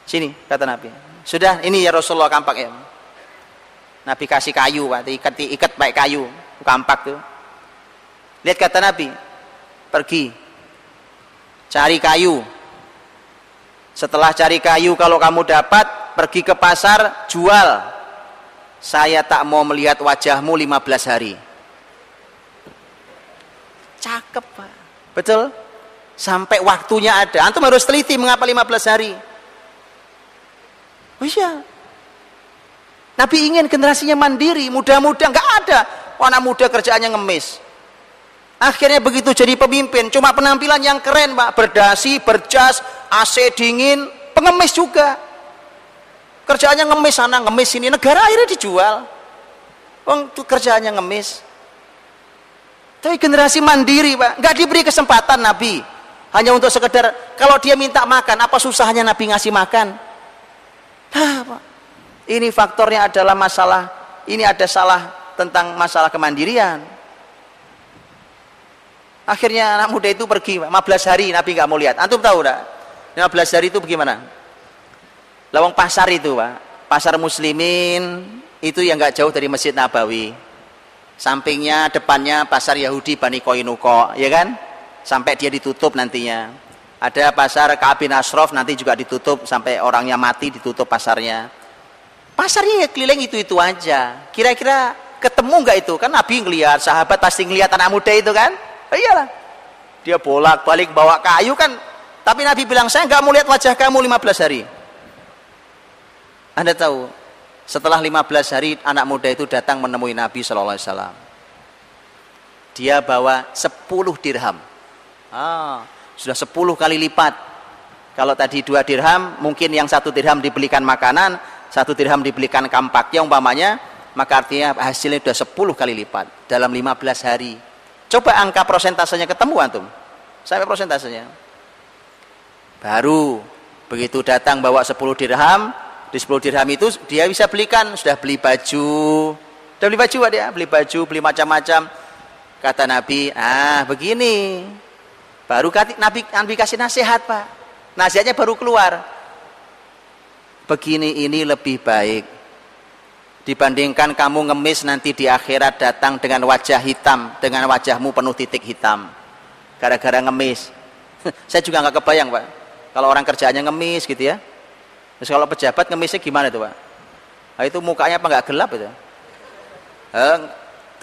A: sini kata Nabi sudah ini ya Rasulullah kampak ya Nabi kasih kayu pak. Ikat ikat baik kayu kampak tuh lihat kata Nabi pergi cari kayu. Setelah cari kayu kalau kamu dapat pergi ke pasar jual. Saya tak mau melihat wajahmu 15 hari. Cakep pak. Betul? Sampai waktunya ada. Antum harus teliti mengapa 15 hari. Oh iya. Nabi ingin generasinya mandiri, muda-muda nggak ada. Anak muda kerjaannya ngemis. Akhirnya begitu jadi pemimpin, cuma penampilan yang keren, Pak. Berdasi, berjas, AC dingin, pengemis juga. Kerjaannya ngemis sana, ngemis sini. Negara akhirnya dijual. Wong itu kerjaannya ngemis. Tapi generasi mandiri, Pak, nggak diberi kesempatan Nabi hanya untuk sekedar kalau dia minta makan apa susahnya Nabi ngasih makan nah, ini faktornya adalah masalah ini ada salah tentang masalah kemandirian. Akhirnya anak muda itu pergi 15 hari Nabi nggak mau lihat. Antum tahu enggak 15 hari itu bagaimana? Lawang pasar itu pak. Pasar muslimin itu yang nggak jauh dari masjid Nabawi. Sampingnya depannya pasar Yahudi Bani Koinuko ya kan? Sampai dia ditutup nantinya. Ada pasar Asrof nanti juga ditutup sampai orangnya mati ditutup pasarnya pasarnya ya keliling itu-itu aja kira-kira ketemu nggak itu kan Nabi ngelihat sahabat pasti ngelihat anak muda itu kan oh, iyalah dia bolak balik bawa kayu kan tapi Nabi bilang saya nggak mau lihat wajah kamu 15 hari anda tahu Setelah 15 hari anak muda itu datang menemui Nabi Wasallam. Dia bawa 10 dirham. Ah, sudah 10 kali lipat. Kalau tadi dua dirham, mungkin yang satu dirham dibelikan makanan, satu dirham dibelikan kampaknya umpamanya, maka artinya hasilnya sudah 10 kali lipat dalam 15 hari. Coba angka prosentasenya ketemu antum. Sampai prosentasenya. Baru begitu datang bawa 10 dirham, di 10 dirham itu dia bisa belikan, sudah beli baju. Sudah beli baju dia, beli baju, beli macam-macam. Kata Nabi, ah begini. Baru Nabi, Nabi kasih nasihat pak. Nasihatnya baru keluar. Begini ini lebih baik. Dibandingkan kamu ngemis nanti di akhirat datang dengan wajah hitam dengan wajahmu penuh titik hitam. Gara-gara ngemis. (laughs) Saya juga nggak kebayang pak. Kalau orang kerjaannya ngemis gitu ya. Terus kalau pejabat ngemisnya gimana tuh pak? Nah, itu mukanya apa nggak gelap itu? Eh,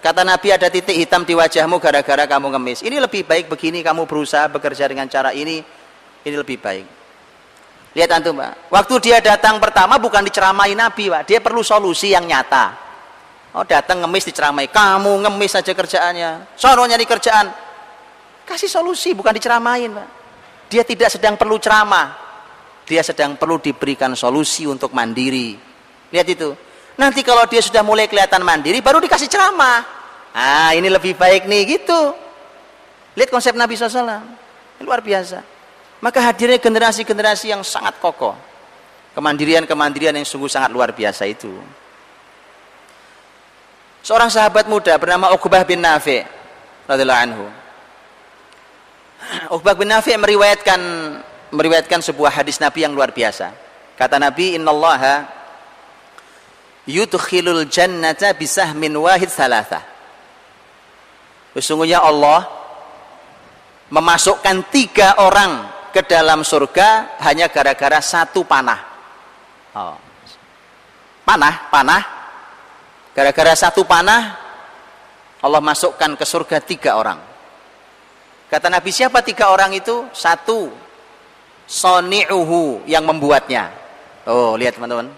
A: kata Nabi ada titik hitam di wajahmu gara-gara kamu ngemis. Ini lebih baik begini kamu berusaha bekerja dengan cara ini ini lebih baik Lihat antum, Pak. Waktu dia datang pertama bukan diceramai Nabi, Pak. Dia perlu solusi yang nyata. Oh, datang ngemis diceramai. Kamu ngemis saja kerjaannya. Sono nyari kerjaan. Kasih solusi, bukan diceramain, Pak. Dia tidak sedang perlu ceramah. Dia sedang perlu diberikan solusi untuk mandiri. Lihat itu. Nanti kalau dia sudah mulai kelihatan mandiri, baru dikasih ceramah. Ah, ini lebih baik nih, gitu. Lihat konsep Nabi SAW. Luar biasa. Maka hadirnya generasi-generasi yang sangat kokoh. Kemandirian-kemandirian yang sungguh sangat luar biasa itu. Seorang sahabat muda bernama Uqbah bin Nafi radhiyallahu anhu. (clears throat) Uqbah bin Nafi meriwayatkan meriwayatkan sebuah hadis Nabi yang luar biasa. Kata Nabi, "Innallaha yudkhilul jannata bisahmin wahid salatha." Sesungguhnya Allah memasukkan tiga orang ke dalam surga hanya gara-gara satu panah. Oh. Panah, panah. Gara-gara satu panah Allah masukkan ke surga tiga orang. Kata Nabi siapa tiga orang itu? Satu soni'uhu yang membuatnya. Oh, lihat teman-teman.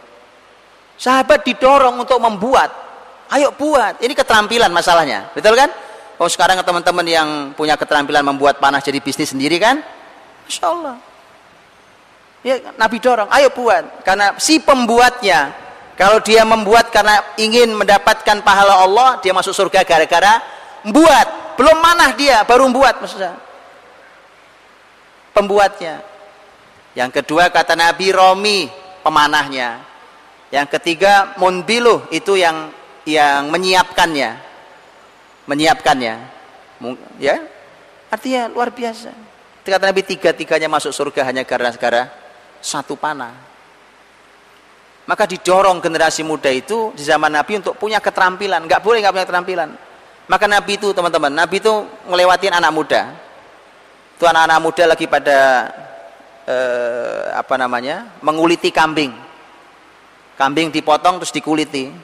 A: Sahabat didorong untuk membuat. Ayo buat. Ini keterampilan masalahnya. Betul kan? Oh sekarang teman-teman yang punya keterampilan membuat panah jadi bisnis sendiri kan? Insya Allah. Ya, Nabi dorong, ayo buat. Karena si pembuatnya, kalau dia membuat karena ingin mendapatkan pahala Allah, dia masuk surga gara-gara membuat. Belum manah dia, baru membuat maksudnya. Pembuatnya. Yang kedua kata Nabi Romi, pemanahnya. Yang ketiga Munbiluh, itu yang yang menyiapkannya. Menyiapkannya. Ya, artinya luar biasa. Kata Nabi tiga-tiganya masuk surga hanya gara-gara satu panah. Maka didorong generasi muda itu di zaman Nabi untuk punya keterampilan. Nggak boleh nggak punya keterampilan. Maka Nabi itu teman-teman, Nabi itu ngelewatin anak muda. Itu anak-anak muda lagi pada eh, apa namanya menguliti kambing. Kambing dipotong terus dikuliti.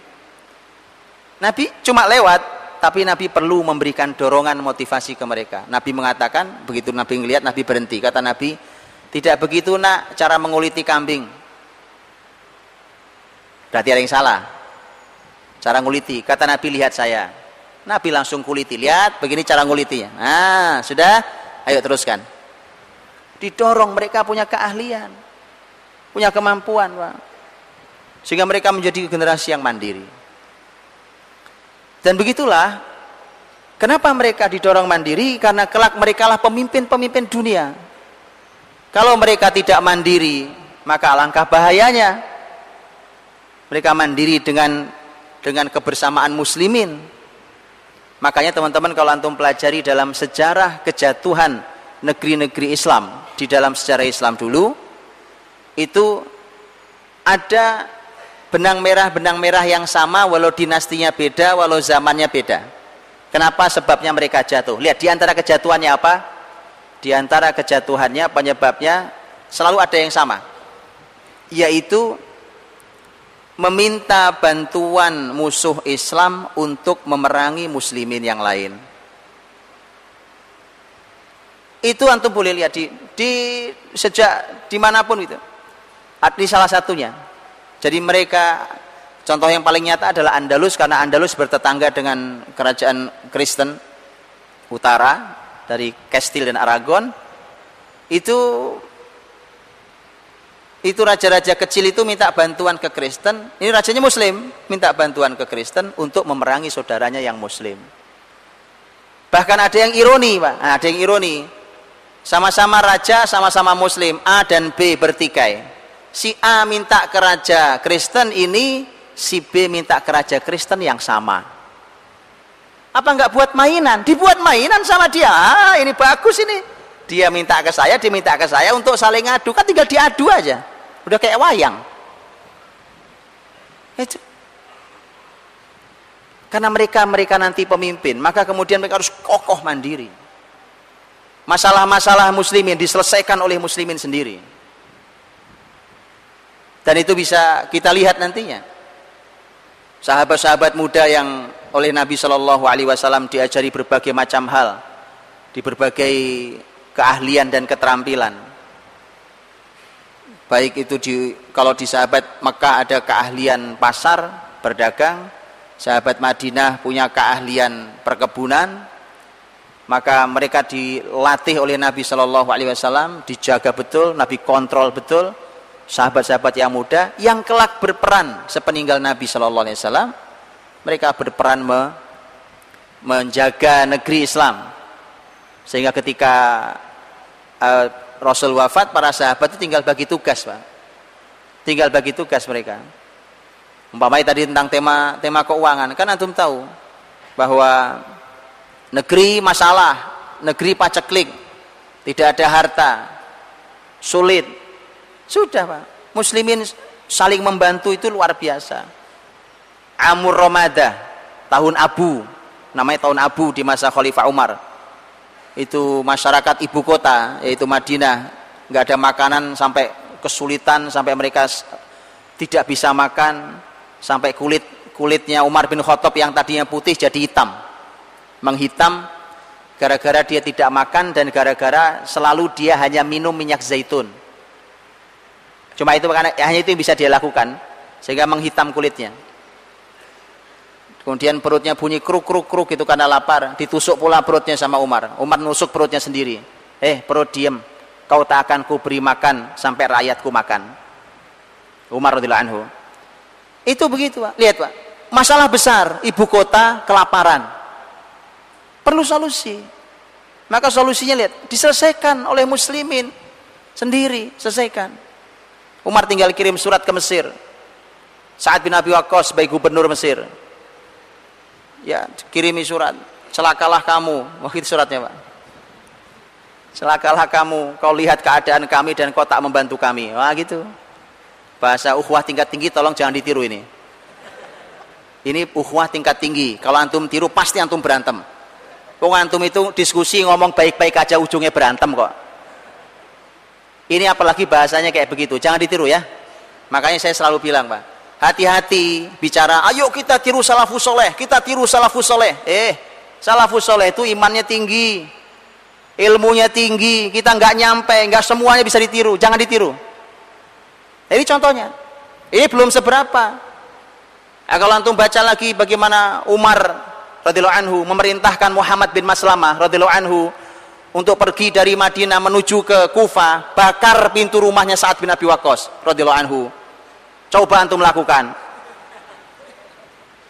A: Nabi cuma lewat, tapi Nabi perlu memberikan dorongan motivasi ke mereka. Nabi mengatakan, begitu Nabi melihat, Nabi berhenti. Kata Nabi, tidak begitu nak cara menguliti kambing. Berarti ada yang salah. Cara nguliti. Kata Nabi, lihat saya. Nabi langsung kuliti. Lihat, begini cara ngulitinya. Nah, sudah? Ayo teruskan. Didorong mereka punya keahlian. Punya kemampuan. Sehingga mereka menjadi generasi yang mandiri. Dan begitulah kenapa mereka didorong mandiri karena kelak mereka lah pemimpin-pemimpin dunia. Kalau mereka tidak mandiri, maka alangkah bahayanya. Mereka mandiri dengan dengan kebersamaan muslimin. Makanya teman-teman kalau antum pelajari dalam sejarah kejatuhan negeri-negeri Islam di dalam sejarah Islam dulu itu ada benang merah benang merah yang sama walau dinastinya beda walau zamannya beda. Kenapa? Sebabnya mereka jatuh. Lihat di antara kejatuhannya apa? Di antara kejatuhannya penyebabnya selalu ada yang sama. Yaitu meminta bantuan musuh Islam untuk memerangi muslimin yang lain. Itu antum boleh lihat di, di sejak di mana pun itu. Di salah satunya jadi mereka contoh yang paling nyata adalah Andalus karena Andalus bertetangga dengan kerajaan Kristen utara dari Castile dan Aragon. Itu itu raja-raja kecil itu minta bantuan ke Kristen. Ini rajanya muslim minta bantuan ke Kristen untuk memerangi saudaranya yang muslim. Bahkan ada yang ironi Pak. Nah, ada yang ironi. Sama-sama raja sama-sama muslim A dan B bertikai si A minta ke raja Kristen ini si B minta ke raja Kristen yang sama. Apa enggak buat mainan? Dibuat mainan sama dia. Ah ini bagus ini. Dia minta ke saya dia minta ke saya untuk saling adu. Kan tinggal diadu aja. Udah kayak wayang. Itu karena mereka mereka nanti pemimpin maka kemudian mereka harus kokoh mandiri. Masalah-masalah muslimin diselesaikan oleh muslimin sendiri dan itu bisa kita lihat nantinya. Sahabat-sahabat muda yang oleh Nabi Shallallahu Alaihi Wasallam diajari berbagai macam hal di berbagai keahlian dan keterampilan. Baik itu di kalau di sahabat Mekah ada keahlian pasar berdagang. Sahabat Madinah punya keahlian perkebunan. Maka mereka dilatih oleh Nabi Shallallahu Alaihi Wasallam dijaga betul Nabi kontrol betul sahabat-sahabat yang muda yang kelak berperan sepeninggal Nabi Shallallahu Alaihi Wasallam mereka berperan me, menjaga negeri Islam sehingga ketika uh, Rasul wafat, para sahabat itu tinggal bagi tugas, Pak. Tinggal bagi tugas mereka. Umpamanya tadi tentang tema tema keuangan, kan antum tahu bahwa negeri masalah, negeri paceklik, tidak ada harta, sulit. Sudah, Pak. Muslimin saling membantu itu luar biasa. Amur Ramadah, tahun Abu, namanya tahun Abu di masa Khalifah Umar. Itu masyarakat ibu kota yaitu Madinah. Nggak ada makanan sampai kesulitan sampai mereka tidak bisa makan. Sampai kulit kulitnya Umar bin Khattab yang tadinya putih jadi hitam. Menghitam gara-gara dia tidak makan dan gara-gara selalu dia hanya minum minyak zaitun cuma itu karena hanya itu yang bisa dia lakukan sehingga menghitam kulitnya Kemudian perutnya bunyi kruk kruk kruk itu karena lapar. Ditusuk pula perutnya sama Umar. Umar nusuk perutnya sendiri. Eh perut diem. Kau tak akan ku beri makan sampai rakyatku makan. Umar radhiyallahu anhu. Itu begitu pak. Lihat pak. Masalah besar. Ibu kota kelaparan. Perlu solusi. Maka solusinya lihat. Diselesaikan oleh muslimin. Sendiri. Selesaikan. Umar tinggal kirim surat ke Mesir. Saat bin Abi Waqqas sebagai gubernur Mesir. Ya kirimi surat. Celakalah kamu. Wah itu suratnya pak. Celakalah kamu. Kau lihat keadaan kami dan kau tak membantu kami. Wah gitu. Bahasa ukhuwah tingkat tinggi tolong jangan ditiru ini. Ini ukhuwah tingkat tinggi. Kalau antum tiru pasti antum berantem. Pung antum itu diskusi ngomong baik-baik aja ujungnya berantem kok ini apalagi bahasanya kayak begitu. Jangan ditiru ya. Makanya saya selalu bilang pak hati-hati bicara ayo kita tiru salafus soleh kita tiru salafus soleh. Eh salafus soleh itu imannya tinggi ilmunya tinggi kita nggak nyampe nggak semuanya bisa ditiru. Jangan ditiru. Ini contohnya. Ini belum seberapa. Nah, kalau antum baca lagi bagaimana Umar radhiyallahu anhu memerintahkan Muhammad bin Maslamah radhiyallahu anhu untuk pergi dari Madinah menuju ke Kufah bakar pintu rumahnya saat bin Abi radhiyallahu anhu Coba antum lakukan.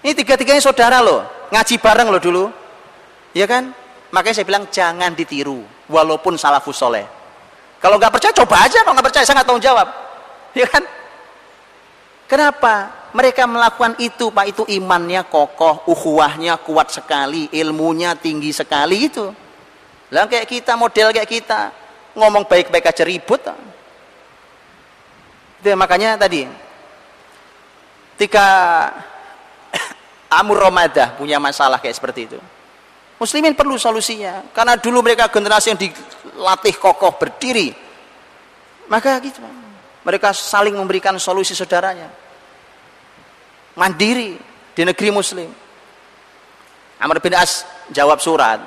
A: Ini tiga-tiganya saudara loh, ngaji bareng loh dulu. Ya kan? Makanya saya bilang jangan ditiru, walaupun salafus soleh. Kalau nggak percaya, coba aja. Kalau nggak percaya, saya nggak tahu jawab. Ya kan? Kenapa? Mereka melakukan itu, Pak. Itu imannya kokoh, ukhuwahnya kuat sekali, ilmunya tinggi sekali itu. Lah kayak kita, model kayak kita, ngomong baik-baik aja ribut. Itu makanya tadi ketika (coughs) Amur Ramadah punya masalah kayak seperti itu muslimin perlu solusinya. Karena dulu mereka generasi yang dilatih kokoh berdiri maka gitu mereka saling memberikan solusi saudaranya. Mandiri di negeri muslim. Amr bin As jawab surat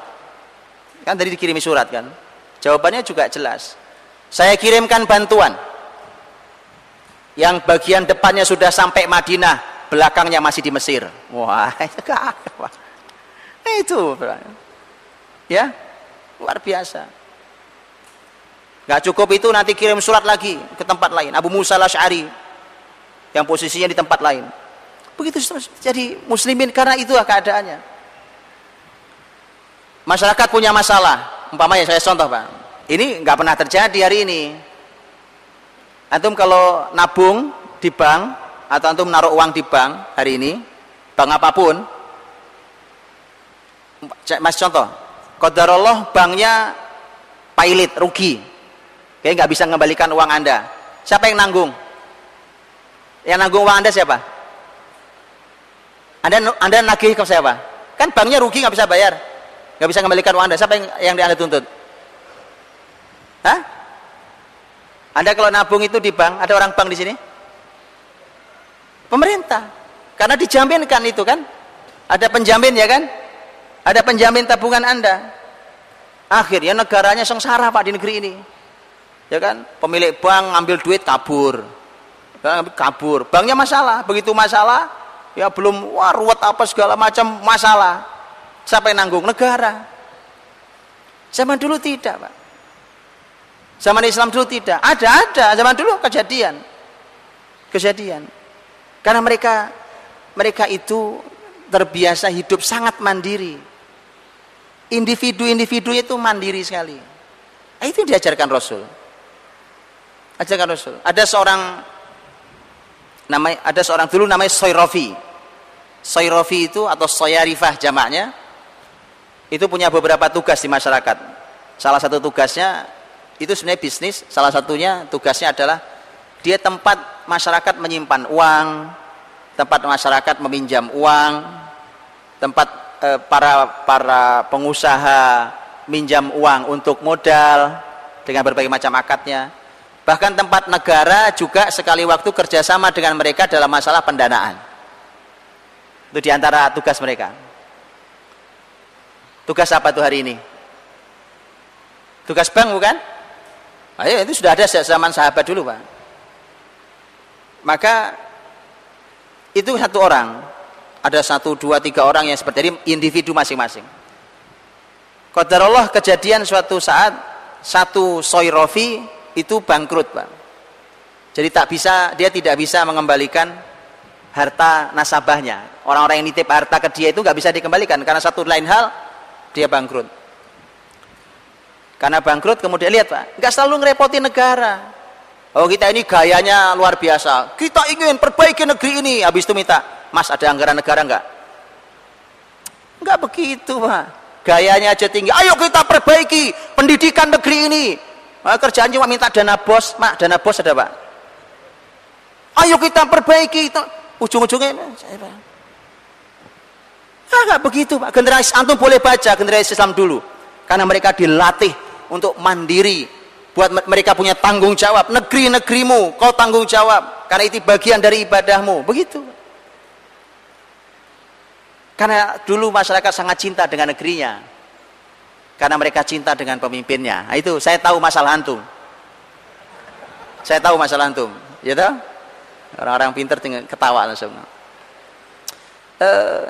A: kan tadi dikirimi surat kan jawabannya juga jelas saya kirimkan bantuan yang bagian depannya sudah sampai Madinah belakangnya masih di Mesir. Wah, (laughs) itu ya luar biasa. Gak cukup itu nanti kirim surat lagi ke tempat lain. Abu Musa al-Ash'ari yang posisinya di tempat lain. Begitu jadi muslimin karena itu keadaannya. Masyarakat punya masalah. Umpamanya saya contoh Pak. Ini nggak pernah terjadi hari ini. Antum kalau nabung di bank atau antum naruh uang di bank hari ini, bank apa pun, mas contoh, Allah banknya pailit, rugi, kayak nggak bisa mengembalikan uang anda. Siapa yang nanggung? Yang nanggung uang anda siapa? Anda anda nagih ke siapa? Kan banknya rugi nggak bisa bayar, nggak bisa mengembalikan uang anda. Siapa yang yang anda tuntut? Hah? Anda kalau nabung itu di bank, ada orang bank di sini? Pemerintah. Karena dijaminkan itu kan. Ada penjamin ya kan? Ada penjamin tabungan Anda. Akhirnya negaranya sengsara Pak di negeri ini. Ya kan? Pemilik bank ngambil duit kabur. kabur. Banknya masalah. Begitu masalah, ya belum wah ruwet apa segala macam masalah. Siapa yang nanggung? Negara. Zaman dulu tidak, Pak. Zaman Islam dulu tidak. Ada, ada. Zaman dulu kejadian. Kejadian. Karena mereka mereka itu terbiasa hidup sangat mandiri. Individu-individu itu mandiri sekali. Nah, itu diajarkan Rasul. Ajarkan Rasul. Ada seorang namanya ada seorang dulu namanya Soyrofi. Soyrofi itu atau Soyarifah jamaknya itu punya beberapa tugas di masyarakat. Salah satu tugasnya itu sebenarnya bisnis salah satunya tugasnya adalah dia tempat masyarakat menyimpan uang tempat masyarakat meminjam uang tempat eh, para para pengusaha minjam uang untuk modal dengan berbagai macam akadnya. Bahkan tempat negara juga sekali waktu kerjasama dengan mereka dalam masalah pendanaan. Itu di antara tugas mereka tugas apa tuh hari ini tugas bank bukan Ayo, itu sudah ada sejak zaman sahabat dulu, Pak. Maka itu satu orang, ada satu, dua, tiga orang yang seperti ini individu masing-masing. Allah kejadian suatu saat satu soirofi itu bangkrut, Pak. Jadi tak bisa, dia tidak bisa mengembalikan harta nasabahnya. Orang-orang yang nitip harta ke dia itu nggak bisa dikembalikan karena satu lain hal dia bangkrut. Karena bangkrut kemudian lihat Pak, nggak selalu ngerepoti negara. Oh kita ini gayanya luar biasa. Kita ingin perbaiki negeri ini. Habis itu minta, Mas ada anggaran negara nggak? Nggak begitu Pak. Gayanya aja tinggi. Ayo kita perbaiki pendidikan negeri ini. Nah, kerjaan cuma minta dana bos. Mak, dana bos ada Pak. Ayo kita perbaiki. Ujung-ujungnya. Ah, begitu Pak. Generasi antum boleh baca generasi Islam dulu. Karena mereka dilatih untuk mandiri buat mereka punya tanggung jawab. Negeri-negerimu kau tanggung jawab. Karena itu bagian dari ibadahmu. Begitu. Karena dulu masyarakat sangat cinta dengan negerinya. Karena mereka cinta dengan pemimpinnya. Nah, itu saya tahu masalah antum. Saya tahu masalah antum. Ya tahu orang-orang pinter tinggal ketawa langsung. Uh,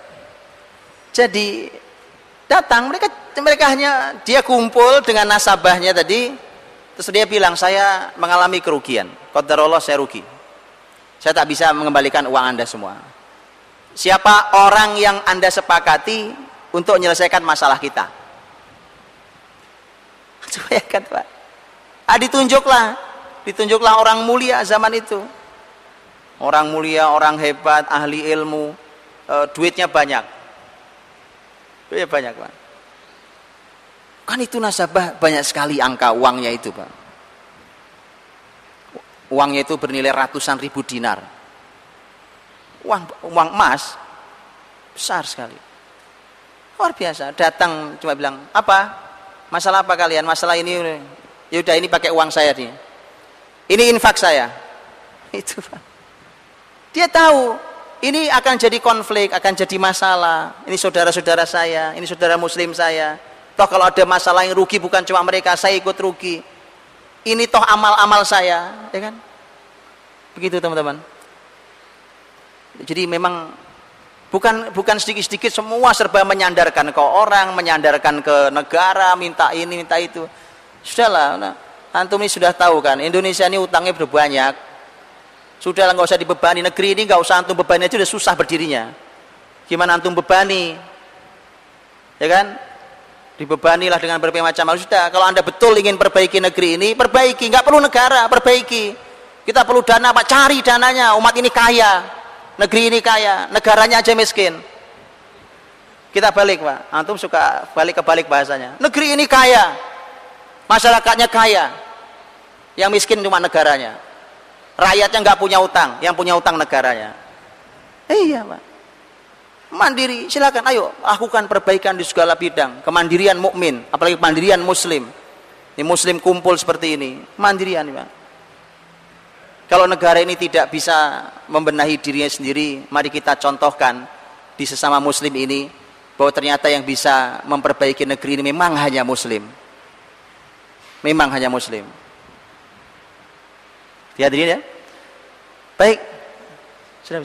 A: jadi datang mereka mereka hanya dia kumpul dengan nasabahnya tadi terus dia bilang saya mengalami kerugian. Qadarullah saya rugi. Saya tak bisa mengembalikan uang anda semua. Siapa orang yang anda sepakati untuk menyelesaikan masalah kita? (laughs) Ya kan Pak? Ah, ditunjuklah. Ditunjuklah orang mulia zaman itu. Orang mulia orang hebat ahli ilmu e, duitnya banyak Ya banyak Pak. Kan itu nasabah banyak sekali angka uangnya itu Pak. Uangnya itu bernilai ratusan ribu dinar. Uang, uang emas besar sekali. Luar biasa. Datang cuma bilang, apa? Masalah apa kalian? Masalah ini, ya udah ini pakai uang saya nih. Ini infak saya. (laughs) Itu Pak. Dia tahu ini akan jadi konflik, akan jadi masalah. Ini saudara-saudara saya, ini saudara muslim saya. Toh kalau ada masalah yang rugi bukan cuma mereka, saya ikut rugi. Ini toh amal-amal saya, ya kan? Begitu teman-teman. Jadi memang bukan bukan sedikit-sedikit semua serba menyandarkan ke orang, menyandarkan ke negara, minta ini, minta itu. Sudahlah, nah, antum ini sudah tahu kan, Indonesia ini utangnya berbanyak. Sudahlah nggak usah dibebani negeri ini nggak usah antum bebani aja sudah susah berdirinya. Gimana antum bebani? Ya kan? Dibebanilah dengan berbagai macam hal. Sudah, kalau anda betul ingin perbaiki negeri ini, perbaiki. Nggak perlu negara, perbaiki. Kita perlu dana, Pak. Cari dananya. Umat ini kaya. Negeri ini kaya. Negaranya aja miskin. Kita balik, Pak. Antum suka balik ke balik bahasanya. Negeri ini kaya. Masyarakatnya kaya. Yang miskin cuma negaranya. Rakyatnya nggak punya utang. Yang punya utang negaranya. Iya, Pak. Mandiri silakan ayo lakukan perbaikan di segala bidang. Kemandirian mukmin apalagi kemandirian muslim. Ini muslim kumpul seperti ini mandirian Pak. Kalau negara ini tidak bisa membenahi dirinya sendiri mari kita contohkan di sesama muslim ini bahwa ternyata yang bisa memperbaiki negeri ini memang hanya muslim. Memang hanya muslim dihadirin ya baik sudah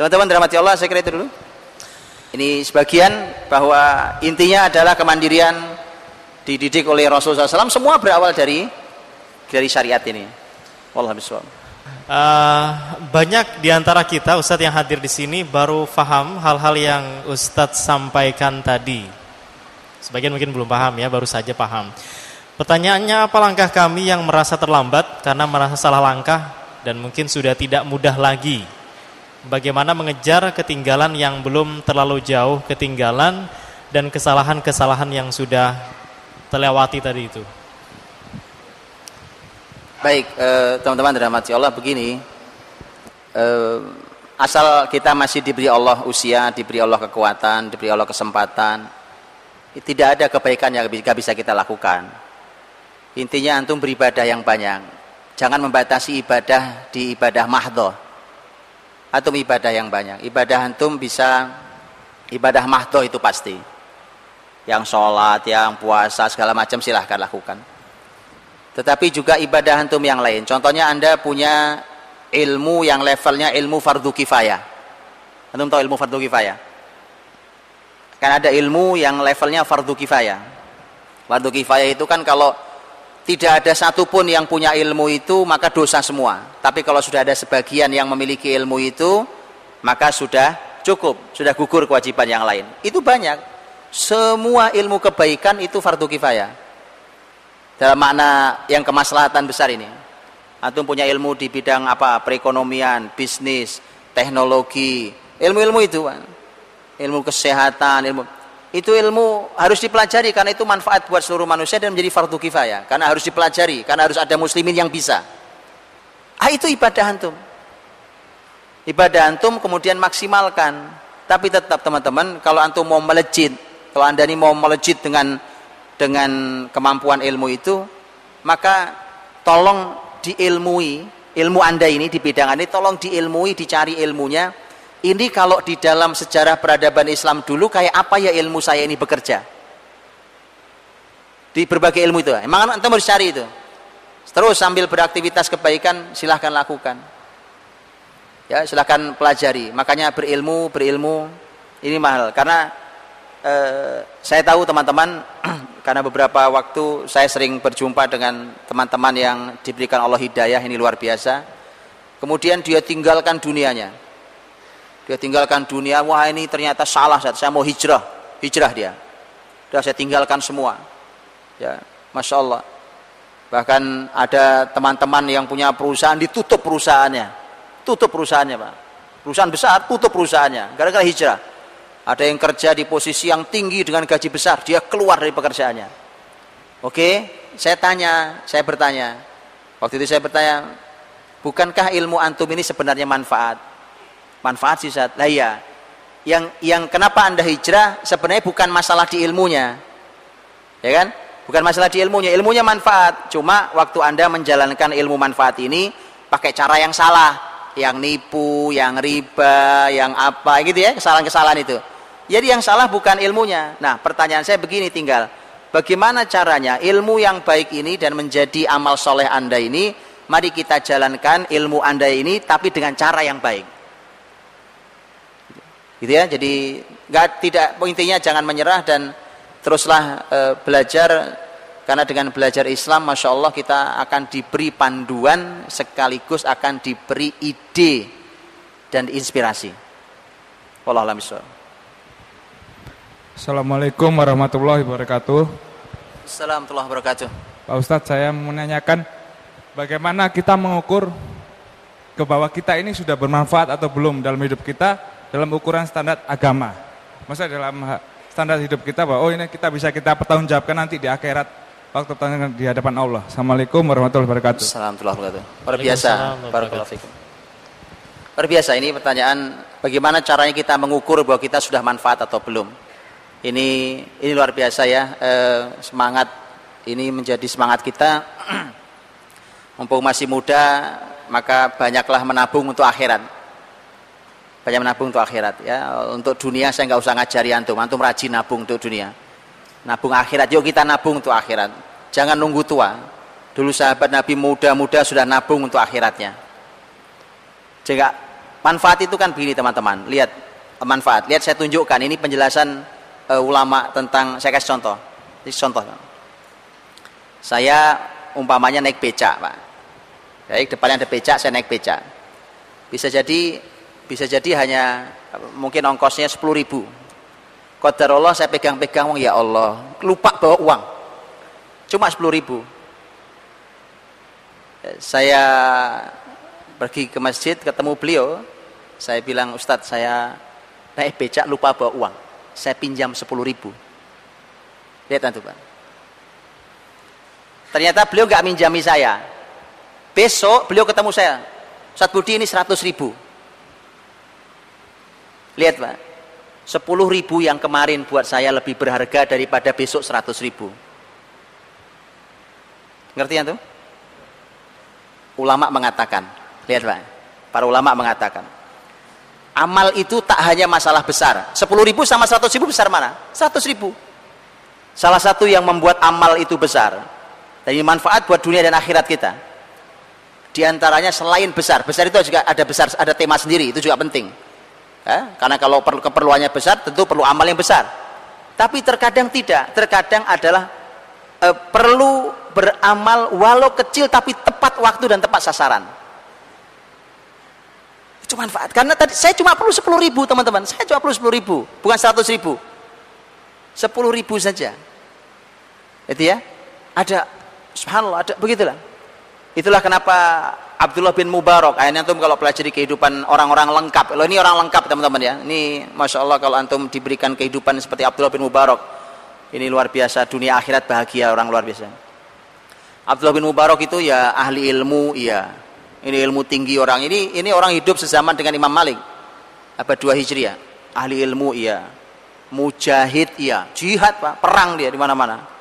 A: Teman-teman dirahmati Allah, saya kira itu dulu. Ini sebagian bahwa intinya adalah kemandirian dididik oleh Rasulullah SAW. Semua berawal dari dari syariat ini. Wallah.
B: Uh, banyak di antara kita Ustadz yang hadir di sini baru paham hal-hal yang Ustadz sampaikan tadi. Sebagian mungkin belum paham ya, baru saja paham. Pertanyaannya apa langkah kami yang merasa terlambat karena merasa salah langkah dan mungkin sudah tidak mudah lagi bagaimana mengejar ketinggalan yang belum terlalu jauh ketinggalan dan kesalahan-kesalahan yang sudah terlewati tadi itu.
A: Baik, eh, teman-teman dirahmati Allah begini. Eh, asal kita masih diberi Allah usia, diberi Allah kekuatan, diberi Allah kesempatan, tidak ada kebaikan yang bisa kita lakukan. Intinya antum beribadah yang banyak. Jangan membatasi ibadah di ibadah mahdoh antum ibadah yang banyak. Ibadah antum bisa ibadah mahdoh itu pasti. Yang sholat, yang puasa, segala macam silahkan lakukan. Tetapi juga ibadah antum yang lain. Contohnya anda punya ilmu yang levelnya ilmu fardu kifayah. Antum tahu ilmu fardu kifayah? Kan ada ilmu yang levelnya fardu kifayah. Fardu kifayah itu kan kalau tidak ada satupun yang punya ilmu itu maka dosa semua. Tapi kalau sudah ada sebagian yang memiliki ilmu itu maka sudah cukup sudah gugur kewajiban yang lain. Itu banyak. Semua ilmu kebaikan itu fardu kifayah. Dalam makna yang kemaslahatan besar ini. Antum punya ilmu di bidang apa? Perekonomian bisnis teknologi. Ilmu-ilmu itu ilmu kesehatan ilmu itu ilmu harus dipelajari karena itu manfaat buat seluruh manusia dan menjadi fardu kifayah. Karena harus dipelajari karena harus ada muslimin yang bisa. Ah itu ibadah antum. Ibadah antum kemudian maksimalkan. Tapi tetap teman-teman kalau antum mau melejit kalau anda ini mau melejit dengan dengan kemampuan ilmu itu maka tolong diilmui. Ilmu anda ini di bidang ini tolong diilmui dicari ilmunya ini kalau di dalam sejarah peradaban Islam dulu kayak apa ya ilmu saya ini bekerja? Di berbagai ilmu itu. Emang anda harus cari itu. Terus sambil beraktivitas kebaikan silahkan lakukan. Ya, silahkan pelajari. Makanya berilmu, berilmu ini mahal karena eh, saya tahu teman-teman (clears throat) karena beberapa waktu saya sering berjumpa dengan teman-teman yang diberikan Allah hidayah ini luar biasa. Kemudian dia tinggalkan dunianya dia tinggalkan dunia, wah ini ternyata salah, saya mau hijrah, hijrah dia. Sudah saya tinggalkan semua. Ya, masya Allah. Bahkan ada teman-teman yang punya perusahaan ditutup perusahaannya, tutup perusahaannya pak. Perusahaan besar tutup perusahaannya, gara-gara hijrah. Ada yang kerja di posisi yang tinggi dengan gaji besar, dia keluar dari pekerjaannya. Oke, saya tanya, saya bertanya. Waktu itu saya bertanya, bukankah ilmu antum ini sebenarnya manfaat? Manfaat sih saat lah iya. Yang yang kenapa anda hijrah sebenarnya bukan masalah di ilmunya. Ya kan? Bukan masalah di ilmunya. Ilmunya manfaat. Cuma waktu anda menjalankan ilmu manfaat ini pakai cara yang salah. Yang nipu yang riba yang apa gitu ya. Kesalahan-kesalahan itu. Jadi yang salah bukan ilmunya. Nah pertanyaan saya begini tinggal. Bagaimana caranya ilmu yang baik ini dan menjadi amal soleh anda ini mari kita jalankan ilmu anda ini tapi dengan cara yang baik Gitu ya. Jadi nggak tidak intinya jangan menyerah dan teruslah e, belajar karena dengan belajar Islam Masya Allah kita akan diberi panduan sekaligus akan diberi ide dan inspirasi.
C: Assalamualaikum warahmatullahi wabarakatuh.
A: Assalamualaikum warahmatullahi wabarakatuh.
C: Pak Ustadz saya menanyakan bagaimana kita mengukur ke bahwa kita ini sudah bermanfaat atau belum dalam hidup kita dalam ukuran standar agama. Masa dalam standar hidup kita bahwa oh ini kita bisa kita pertanggungjawabkan nanti di akhirat waktu pertanyaan di hadapan Allah. Assalamualaikum warahmatullahi wabarakatuh.
A: Assalamualaikum warahmatullahi wabarakatuh. Luar biasa. Barakallahu Luar biasa ini pertanyaan bagaimana caranya kita mengukur bahwa kita sudah manfaat atau belum. Ini ini luar biasa ya e, semangat ini menjadi semangat kita. (clears throat) Mumpung masih muda maka banyaklah menabung untuk akhirat banyak menabung untuk akhirat ya. Untuk dunia saya nggak usah ngajari antum. Antum rajin nabung untuk dunia. Nabung akhirat. Yuk kita nabung untuk akhirat. Jangan nunggu tua. Dulu sahabat Nabi muda-muda sudah nabung untuk akhiratnya. Jika manfaat itu kan begini teman-teman. Lihat manfaat. Lihat saya tunjukkan. Ini penjelasan uh, ulama tentang saya kasih contoh. Ini contoh. Saya umpamanya naik becak pak. Baik depannya ada becak saya naik becak. Bisa jadi bisa jadi hanya mungkin ongkosnya 10 ribu. Qadar Allah saya pegang-pegang ya Allah. Lupa bawa uang. Cuma 10 ribu. Saya pergi ke masjid ketemu beliau. Saya bilang Ustadz saya naik becak lupa bawa uang. Saya pinjam 10 ribu. Lihat nanti Pak. Ternyata beliau nggak minjami saya. Besok beliau ketemu saya. Ustadz Budi ini 100 ribu Lihat Pak, 10 ribu yang kemarin buat saya lebih berharga daripada besok 100 ribu. Ngerti ya tuh? Ulama mengatakan, lihat Pak, para ulama mengatakan, amal itu tak hanya masalah besar. 10 ribu sama 100 ribu besar mana? 100 ribu. Salah satu yang membuat amal itu besar, dan ini manfaat buat dunia dan akhirat kita. Di antaranya selain besar, besar itu juga ada besar, ada tema sendiri, itu juga penting Ya, karena kalau perlu keperluannya besar tentu perlu amal yang besar. Tapi terkadang tidak, terkadang adalah e, perlu beramal walau kecil tapi tepat waktu dan tepat sasaran. Itu manfaat. Karena tadi saya cuma perlu 10 ribu teman-teman, saya cuma perlu 10 ribu, bukan 100 ribu. 10 ribu saja. Itu ya. Ada, subhanallah, ada begitulah. Itulah kenapa Abdullah bin Mubarak ayatnya antum kalau pelajari kehidupan orang-orang lengkap loh ini orang lengkap teman-teman ya. Ini Masya Allah kalau antum diberikan kehidupan seperti Abdullah bin Mubarak ini luar biasa dunia akhirat bahagia orang luar biasa. Abdullah bin Mubarak itu ya ahli ilmu iya. Ini ilmu tinggi orang. Ini ini orang hidup sezaman dengan Imam Malik. Apa dua hijriah. Ahli ilmu iya. Mujahid iya. Jihad pak. Perang dia di mana-mana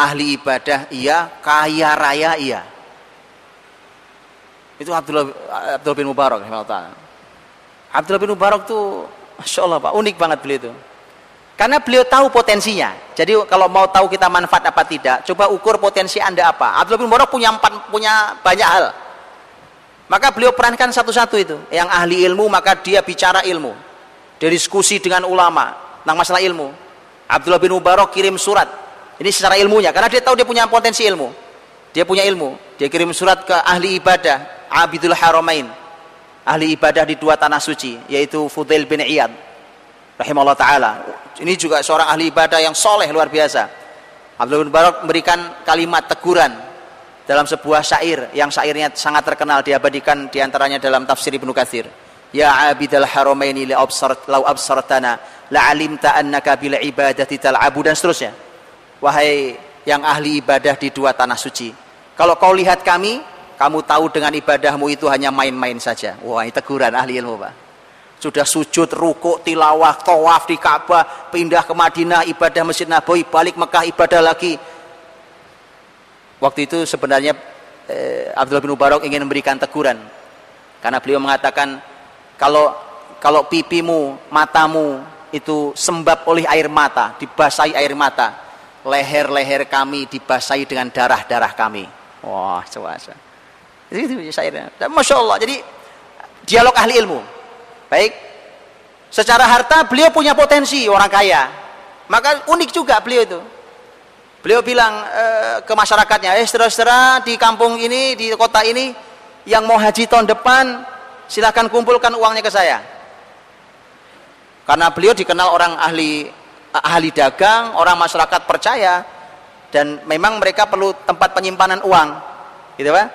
A: ahli ibadah iya kaya raya iya itu Abdullah, Abdullah bin Mubarak. Abdullah bin Mubarak itu, Masya Allah Pak, unik banget beliau itu. Karena beliau tahu potensinya. Jadi kalau mau tahu kita manfaat apa tidak, coba ukur potensi Anda apa. Abdullah bin Mubarak punya, empat, punya banyak hal. Maka beliau perankan satu-satu itu. Yang ahli ilmu, maka dia bicara ilmu. Dia diskusi dengan ulama tentang masalah ilmu. Abdullah bin Mubarak kirim surat. Ini secara ilmunya, karena dia tahu dia punya potensi ilmu. Dia punya ilmu. Dia kirim surat ke ahli ibadah Abidul Haramain. Ahli ibadah di dua tanah suci yaitu Fudail bin Iyad rahimahullah taala. Ini juga seorang ahli ibadah yang soleh luar biasa. Abdul bin Barak memberikan kalimat teguran dalam sebuah syair yang syairnya sangat terkenal diabadikan di antaranya dalam tafsir Ibnu Katsir. Ya abidal haramaini li absart lau absartana la alimta annaka bil ibadati tal'abu dan seterusnya wahai yang ahli ibadah di dua tanah suci kalau kau lihat kami kamu tahu dengan ibadahmu itu hanya main-main saja. Wah, ini teguran ahli ilmu, Pak. Sudah sujud, rukuk, tilawah, tawaf di Ka'bah, pindah ke Madinah, ibadah Masjid Nabawi, balik Mekah, ibadah lagi. Waktu itu sebenarnya eh, Abdullah bin Mubarak ingin memberikan teguran. Karena beliau mengatakan, kalau kalau pipimu, matamu itu sembab oleh air mata, dibasahi air mata, leher-leher kami dibasahi dengan darah-darah kami. Wah, coba. Itu syairnya. Masya Allah. Jadi dialog ahli ilmu. Baik. Secara harta beliau punya potensi orang kaya. Maka unik juga beliau itu. Beliau bilang e, ke masyarakatnya, eh saudara-saudara di kampung ini, di kota ini, yang mau haji tahun depan, silahkan kumpulkan uangnya ke saya. Karena beliau dikenal orang ahli ahli dagang, orang masyarakat percaya, dan memang mereka perlu tempat penyimpanan uang, gitu pak?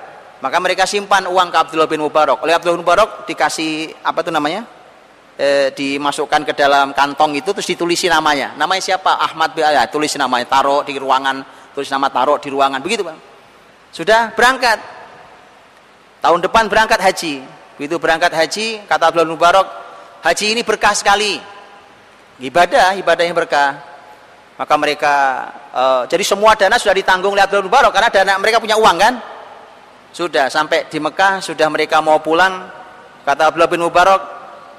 A: Maka mereka simpan uang ke Abdullah bin Mubarak. Oleh Abdullah bin Mubarak dikasih apa itu namanya? E, dimasukkan ke dalam kantong itu terus ditulisi namanya. Namanya siapa? Ahmad bin ya, tulis namanya, taruh di ruangan, tulis nama taruh di ruangan. Begitu, Bang. Sudah berangkat. Tahun depan berangkat haji. Begitu berangkat haji, kata Abdullah bin Mubarak, haji ini berkah sekali. Ibadah, ibadah yang berkah. Maka mereka e, jadi semua dana sudah ditanggung oleh bin Mubarak karena dana mereka punya uang kan? Sudah sampai di Mekah, sudah mereka mau pulang. Kata Abdullah bin Mubarak,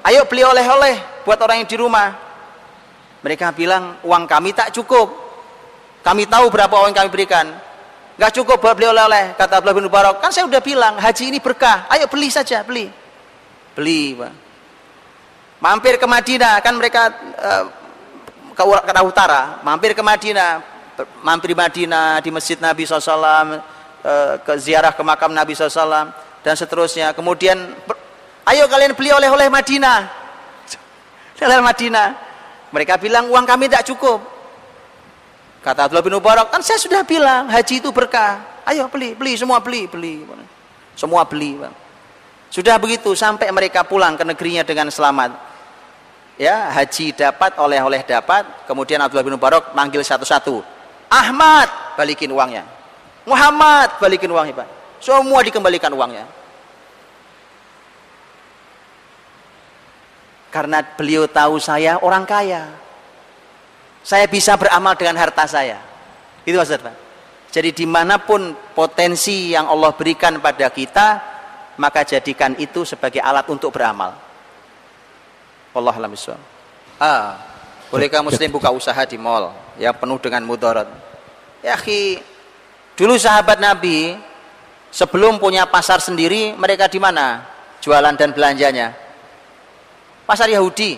A: ayo beli oleh-oleh buat orang yang di rumah. Mereka bilang, uang kami tak cukup. Kami tahu berapa uang yang kami berikan. Gak cukup buat beli oleh-oleh. Kata Abdullah bin Mubarak, kan saya udah bilang, haji ini berkah. Ayo beli saja, beli. Beli, Pak. Mampir ke Madinah, kan mereka uh, ke, ke utara. Mampir ke Madinah. Mampir di Madinah, di Masjid Nabi SAW Eh, ke ziarah ke makam Nabi SAW dan seterusnya. Kemudian ayo kalian beli oleh-oleh Madinah. (laughs) Oleh Madinah. Mereka bilang uang kami tidak cukup. Kata Abdullah bin Mubarak, kan saya sudah bilang haji itu berkah. Ayo beli, beli semua beli, beli. Semua beli. Sudah begitu sampai mereka pulang ke negerinya dengan selamat. Ya, haji dapat, oleh-oleh dapat. Kemudian Abdullah bin Mubarak manggil satu-satu. Ahmad, balikin uangnya. Muhammad balikin uangnya Pak. Semua dikembalikan uangnya. Karena beliau tahu saya orang kaya. Saya bisa beramal dengan harta saya. Itu maksud Pak. Jadi di mana pun potensi yang Allah berikan pada kita, maka jadikan itu sebagai alat untuk beramal. Allah Ah, bolehkah muslim buka usaha di mall yang penuh dengan mudarat? Ya, Dulu sahabat Nabi sebelum punya pasar sendiri, mereka di mana? Jualan dan belanjanya. Pasar Yahudi.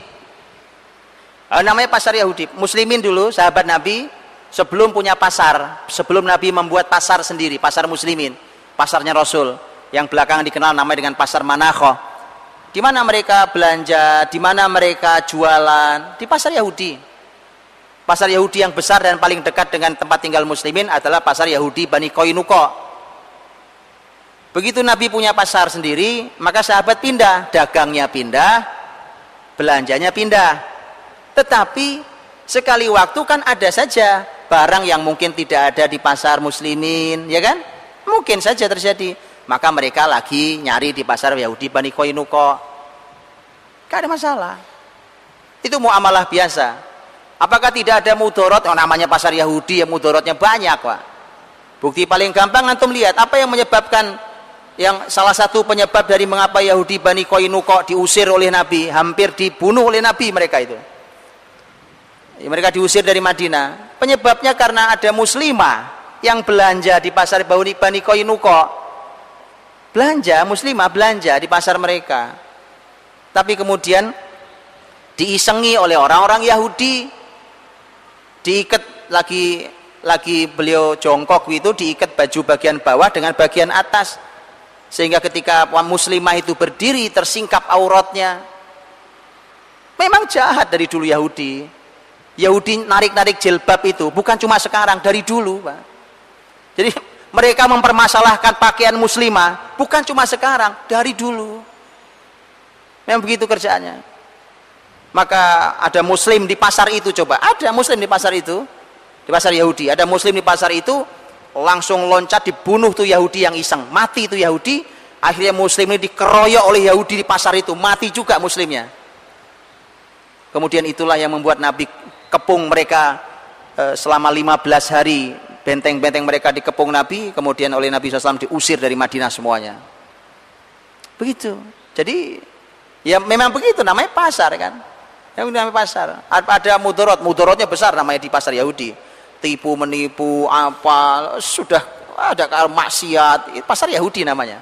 A: Eh, namanya pasar Yahudi. Muslimin dulu sahabat Nabi sebelum punya pasar, sebelum Nabi membuat pasar sendiri, pasar muslimin, pasarnya Rasul yang belakangan dikenal namanya dengan pasar Manakho. Di mana mereka belanja, di mana mereka jualan? Di pasar Yahudi. Pasar Yahudi yang besar dan paling dekat dengan tempat tinggal muslimin adalah pasar Yahudi Bani Koinuko. Begitu Nabi punya pasar sendiri, maka sahabat pindah, dagangnya pindah, belanjanya pindah. Tetapi sekali waktu kan ada saja barang yang mungkin tidak ada di pasar muslimin, ya kan? Mungkin saja terjadi. Maka mereka lagi nyari di pasar Yahudi Bani Koinuko. Gak ada masalah. Itu muamalah biasa. Apakah tidak ada mudorot? Oh, namanya pasar Yahudi yang mudorotnya banyak, Pak. Bukti paling gampang antum lihat apa yang menyebabkan yang salah satu penyebab dari mengapa Yahudi Bani Koinuko diusir oleh Nabi, hampir dibunuh oleh Nabi mereka itu. Mereka diusir dari Madinah. Penyebabnya karena ada muslimah yang belanja di pasar Bani Koinuko. Belanja, muslimah belanja di pasar mereka. Tapi kemudian diisengi oleh orang-orang Yahudi. Diikat lagi lagi beliau jongkok itu diikat baju bagian bawah dengan bagian atas. Sehingga ketika muslimah itu berdiri tersingkap auratnya. Memang jahat dari dulu Yahudi. Yahudi narik-narik jilbab itu bukan cuma sekarang dari dulu Pak. Jadi mereka mempermasalahkan pakaian muslimah bukan cuma sekarang dari dulu. Memang begitu kerjaannya. Maka ada muslim di pasar itu coba. Ada muslim di pasar itu di pasar Yahudi. Ada muslim di pasar itu langsung loncat dibunuh tuh Yahudi yang iseng. Mati itu Yahudi akhirnya muslim ini dikeroyok oleh Yahudi di pasar itu. Mati juga muslimnya. Kemudian itulah yang membuat Nabi kepung mereka e, selama 15 hari benteng-benteng mereka dikepung Nabi kemudian oleh Nabi SAW diusir dari Madinah semuanya begitu jadi ya memang begitu namanya pasar kan yang namanya pasar. Ada mudorot, mudorotnya besar namanya di pasar Yahudi. Tipu menipu apa sudah ada maksiat. Pasar Yahudi namanya.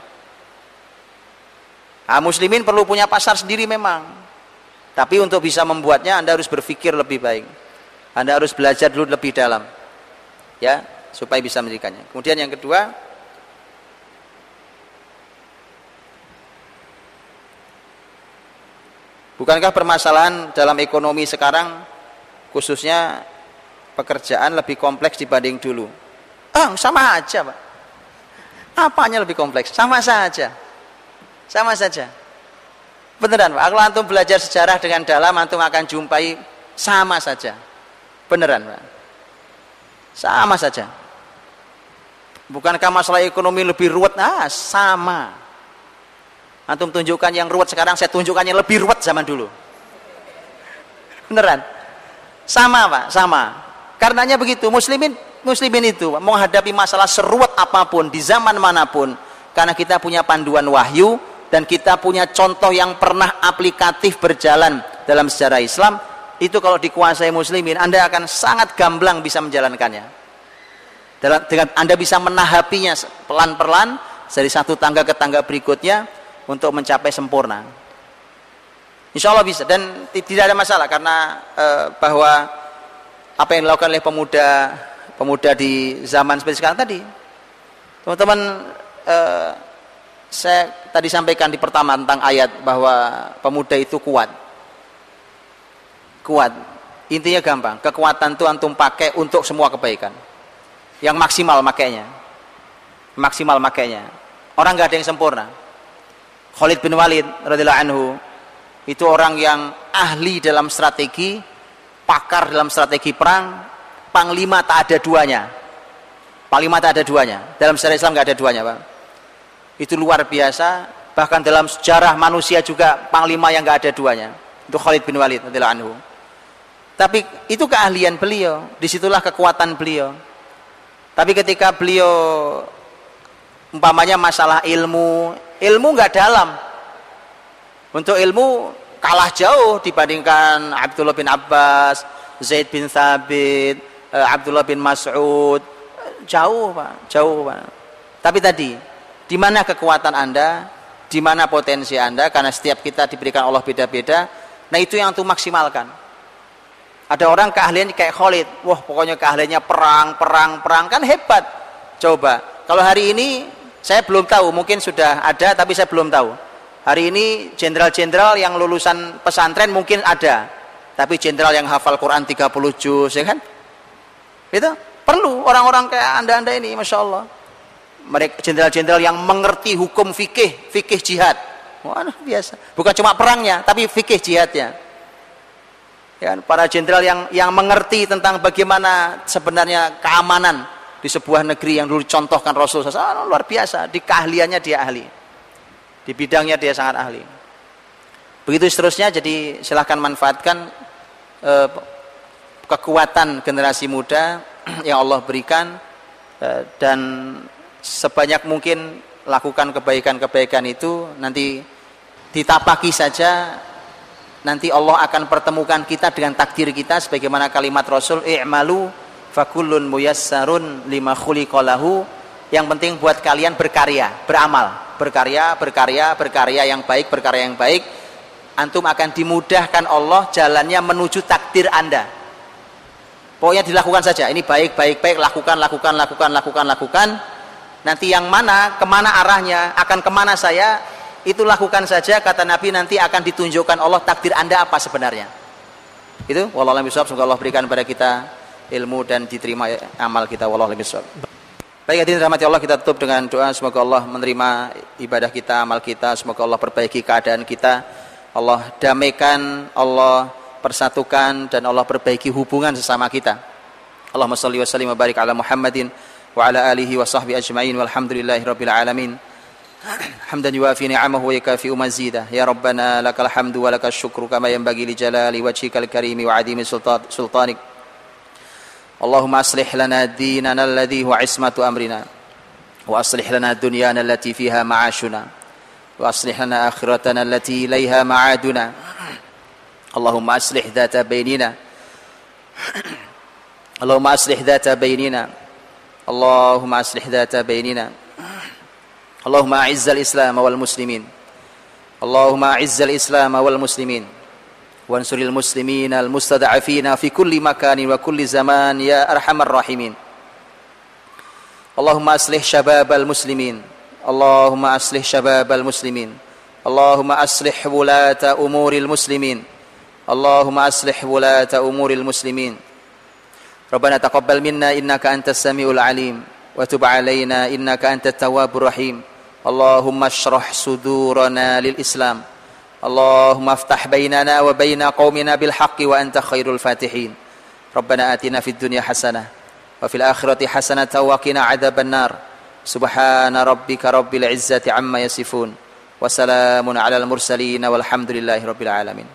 A: Nah, muslimin perlu punya pasar sendiri memang. Tapi untuk bisa membuatnya Anda harus berpikir lebih baik. Anda harus belajar dulu lebih dalam. Ya, supaya bisa mendirikannya. Kemudian yang kedua, Bukankah permasalahan dalam ekonomi sekarang khususnya pekerjaan lebih kompleks dibanding dulu? Ah, sama aja, Pak. Apanya lebih kompleks? Sama saja. Sama saja. Beneran, Pak. Kalau antum belajar sejarah dengan dalam, antum akan jumpai sama saja. Beneran, Pak. Sama saja. Bukankah masalah ekonomi lebih ruwet? Ah, sama. Antum tunjukkan yang ruwet sekarang, saya tunjukkan yang lebih ruwet zaman dulu. Beneran? Sama Pak, sama. Karenanya begitu, muslimin muslimin itu menghadapi masalah seruat apa pun di zaman mana pun karena kita punya panduan wahyu dan kita punya contoh yang pernah aplikatif berjalan dalam sejarah Islam itu kalau dikuasai muslimin Anda akan sangat gamblang bisa menjalankannya. Dalam, dengan Anda bisa menahapinya pelan-pelan dari satu tangga ke tangga berikutnya untuk mencapai sempurna. Insya Allah bisa dan tidak ada masalah karena e, bahwa apa yang dilakukan oleh pemuda pemuda di zaman seperti sekarang tadi, teman-teman e, saya tadi sampaikan di pertama tentang ayat bahwa pemuda itu kuat, kuat. Intinya gampang, kekuatan itu antum pakai untuk semua kebaikan. Yang maksimal makainya, maksimal makainya. Orang nggak ada yang sempurna Khalid bin Walid radhiyallahu anhu itu orang yang ahli dalam strategi, pakar dalam strategi perang, panglima tak ada duanya. Panglima tak ada duanya. Dalam sejarah Islam nggak ada duanya, Pak. Itu luar biasa. Bahkan dalam sejarah manusia juga panglima yang nggak ada duanya. Itu Khalid bin Walid radhiyallahu anhu. Tapi itu keahlian beliau, di situlah kekuatan beliau. Tapi ketika beliau umpamanya masalah ilmu, ilmu nggak dalam. Untuk ilmu kalah jauh dibandingkan Abdullah bin Abbas Zaid bin Thabit eh, Abdullah bin Mas'ud. Jauh pak. Jauh pak. Tapi tadi di mana kekuatan anda? Di mana potensi anda? Karena setiap kita diberikan Allah beda-beda. Nah itu yang untuk maksimalkan ada orang keahlian kayak Khalid wah pokoknya keahliannya perang perang perang kan hebat coba kalau hari ini saya belum tahu, mungkin sudah ada tapi saya belum tahu. Hari ini jenderal-jenderal yang lulusan pesantren mungkin ada. Tapi jenderal yang hafal Quran 30 juz, ya kan? Itu perlu orang-orang kayak Anda-anda ini, Masya Allah. Mereka jenderal-jenderal yang mengerti hukum fikih, fikih jihad. Wah, biasa. Bukan cuma perangnya, tapi fikih jihadnya. Ya, para jenderal yang yang mengerti tentang bagaimana sebenarnya keamanan di sebuah negeri yang dulu contohkan Rasul SAW luar biasa. Di keahliannya dia ahli. Di bidangnya dia sangat ahli. Begitu seterusnya jadi silahkan manfaatkan eh, kekuatan generasi muda (clears throat) yang Allah berikan eh, dan sebanyak mungkin lakukan kebaikan-kebaikan itu nanti ditapaki saja nanti Allah akan pertemukan kita dengan takdir kita sebagaimana kalimat Rasul i'malu fakullun muyassarun lima khuliqalahu yang penting buat kalian berkarya beramal. Berkarya berkarya berkarya yang baik berkarya yang baik. Antum akan dimudahkan Allah jalannya menuju takdir anda. Pokoknya dilakukan saja. Ini baik baik baik. Lakukan lakukan lakukan lakukan lakukan. Nanti yang mana ke mana arahnya akan ke mana saya itu lakukan saja kata Nabi nanti akan ditunjukkan Allah takdir anda apa sebenarnya itu wallahualam semoga Allah berikan pada kita ilmu dan diterima amal kita wallahu a'lam Baik hadirin rahmati Allah kita tutup dengan doa semoga Allah menerima ibadah kita, amal kita, semoga Allah perbaiki keadaan kita. Allah damaikan, Allah persatukan dan Allah perbaiki hubungan sesama kita. Allahumma salli wa sallim wa barik ala Muhammadin wa ala alihi wa sahbihi ajma'in walhamdulillahi rabbil alamin. حمدا يوافي نعمه ويكافئ مزيده. يا ربنا لك الحمد ولك الشكر كما ينبغي لجلال وجهك الكريم وعظيم سلطانك. اللهم أصلح لنا ديننا الذي هو عصمة أمرنا وأصلح لنا دنيانا التي فيها معاشنا وأصلح لنا آخرتنا التي إليها معادنا. اللهم أصلح ذات بيننا. اللهم أصلح ذات بيننا. اللهم أصلح ذات بيننا. اللهم أعز الإسلام والمسلمين. اللهم أعز الإسلام والمسلمين. وانصر المسلمين المستضعفين في كل مكان وكل زمان يا أرحم الراحمين. اللهم أصلح شباب المسلمين. اللهم أصلح شباب المسلمين. اللهم أصلح ولاة أمور المسلمين. اللهم أصلح ولاة أمور المسلمين. ربنا تقبل منا إنك أنت السميع العليم. وتب علينا إنك أنت التواب الرحيم. اللهم اشرح صدورنا للإسلام. اللهم افتح بيننا وبين قومنا بالحق وأنت خير الفاتحين. ربنا آتنا في الدنيا حسنة وفي الآخرة حسنة وقنا عذاب النار. سبحان ربك رب العزة عما يصفون وسلام على المرسلين والحمد لله رب العالمين.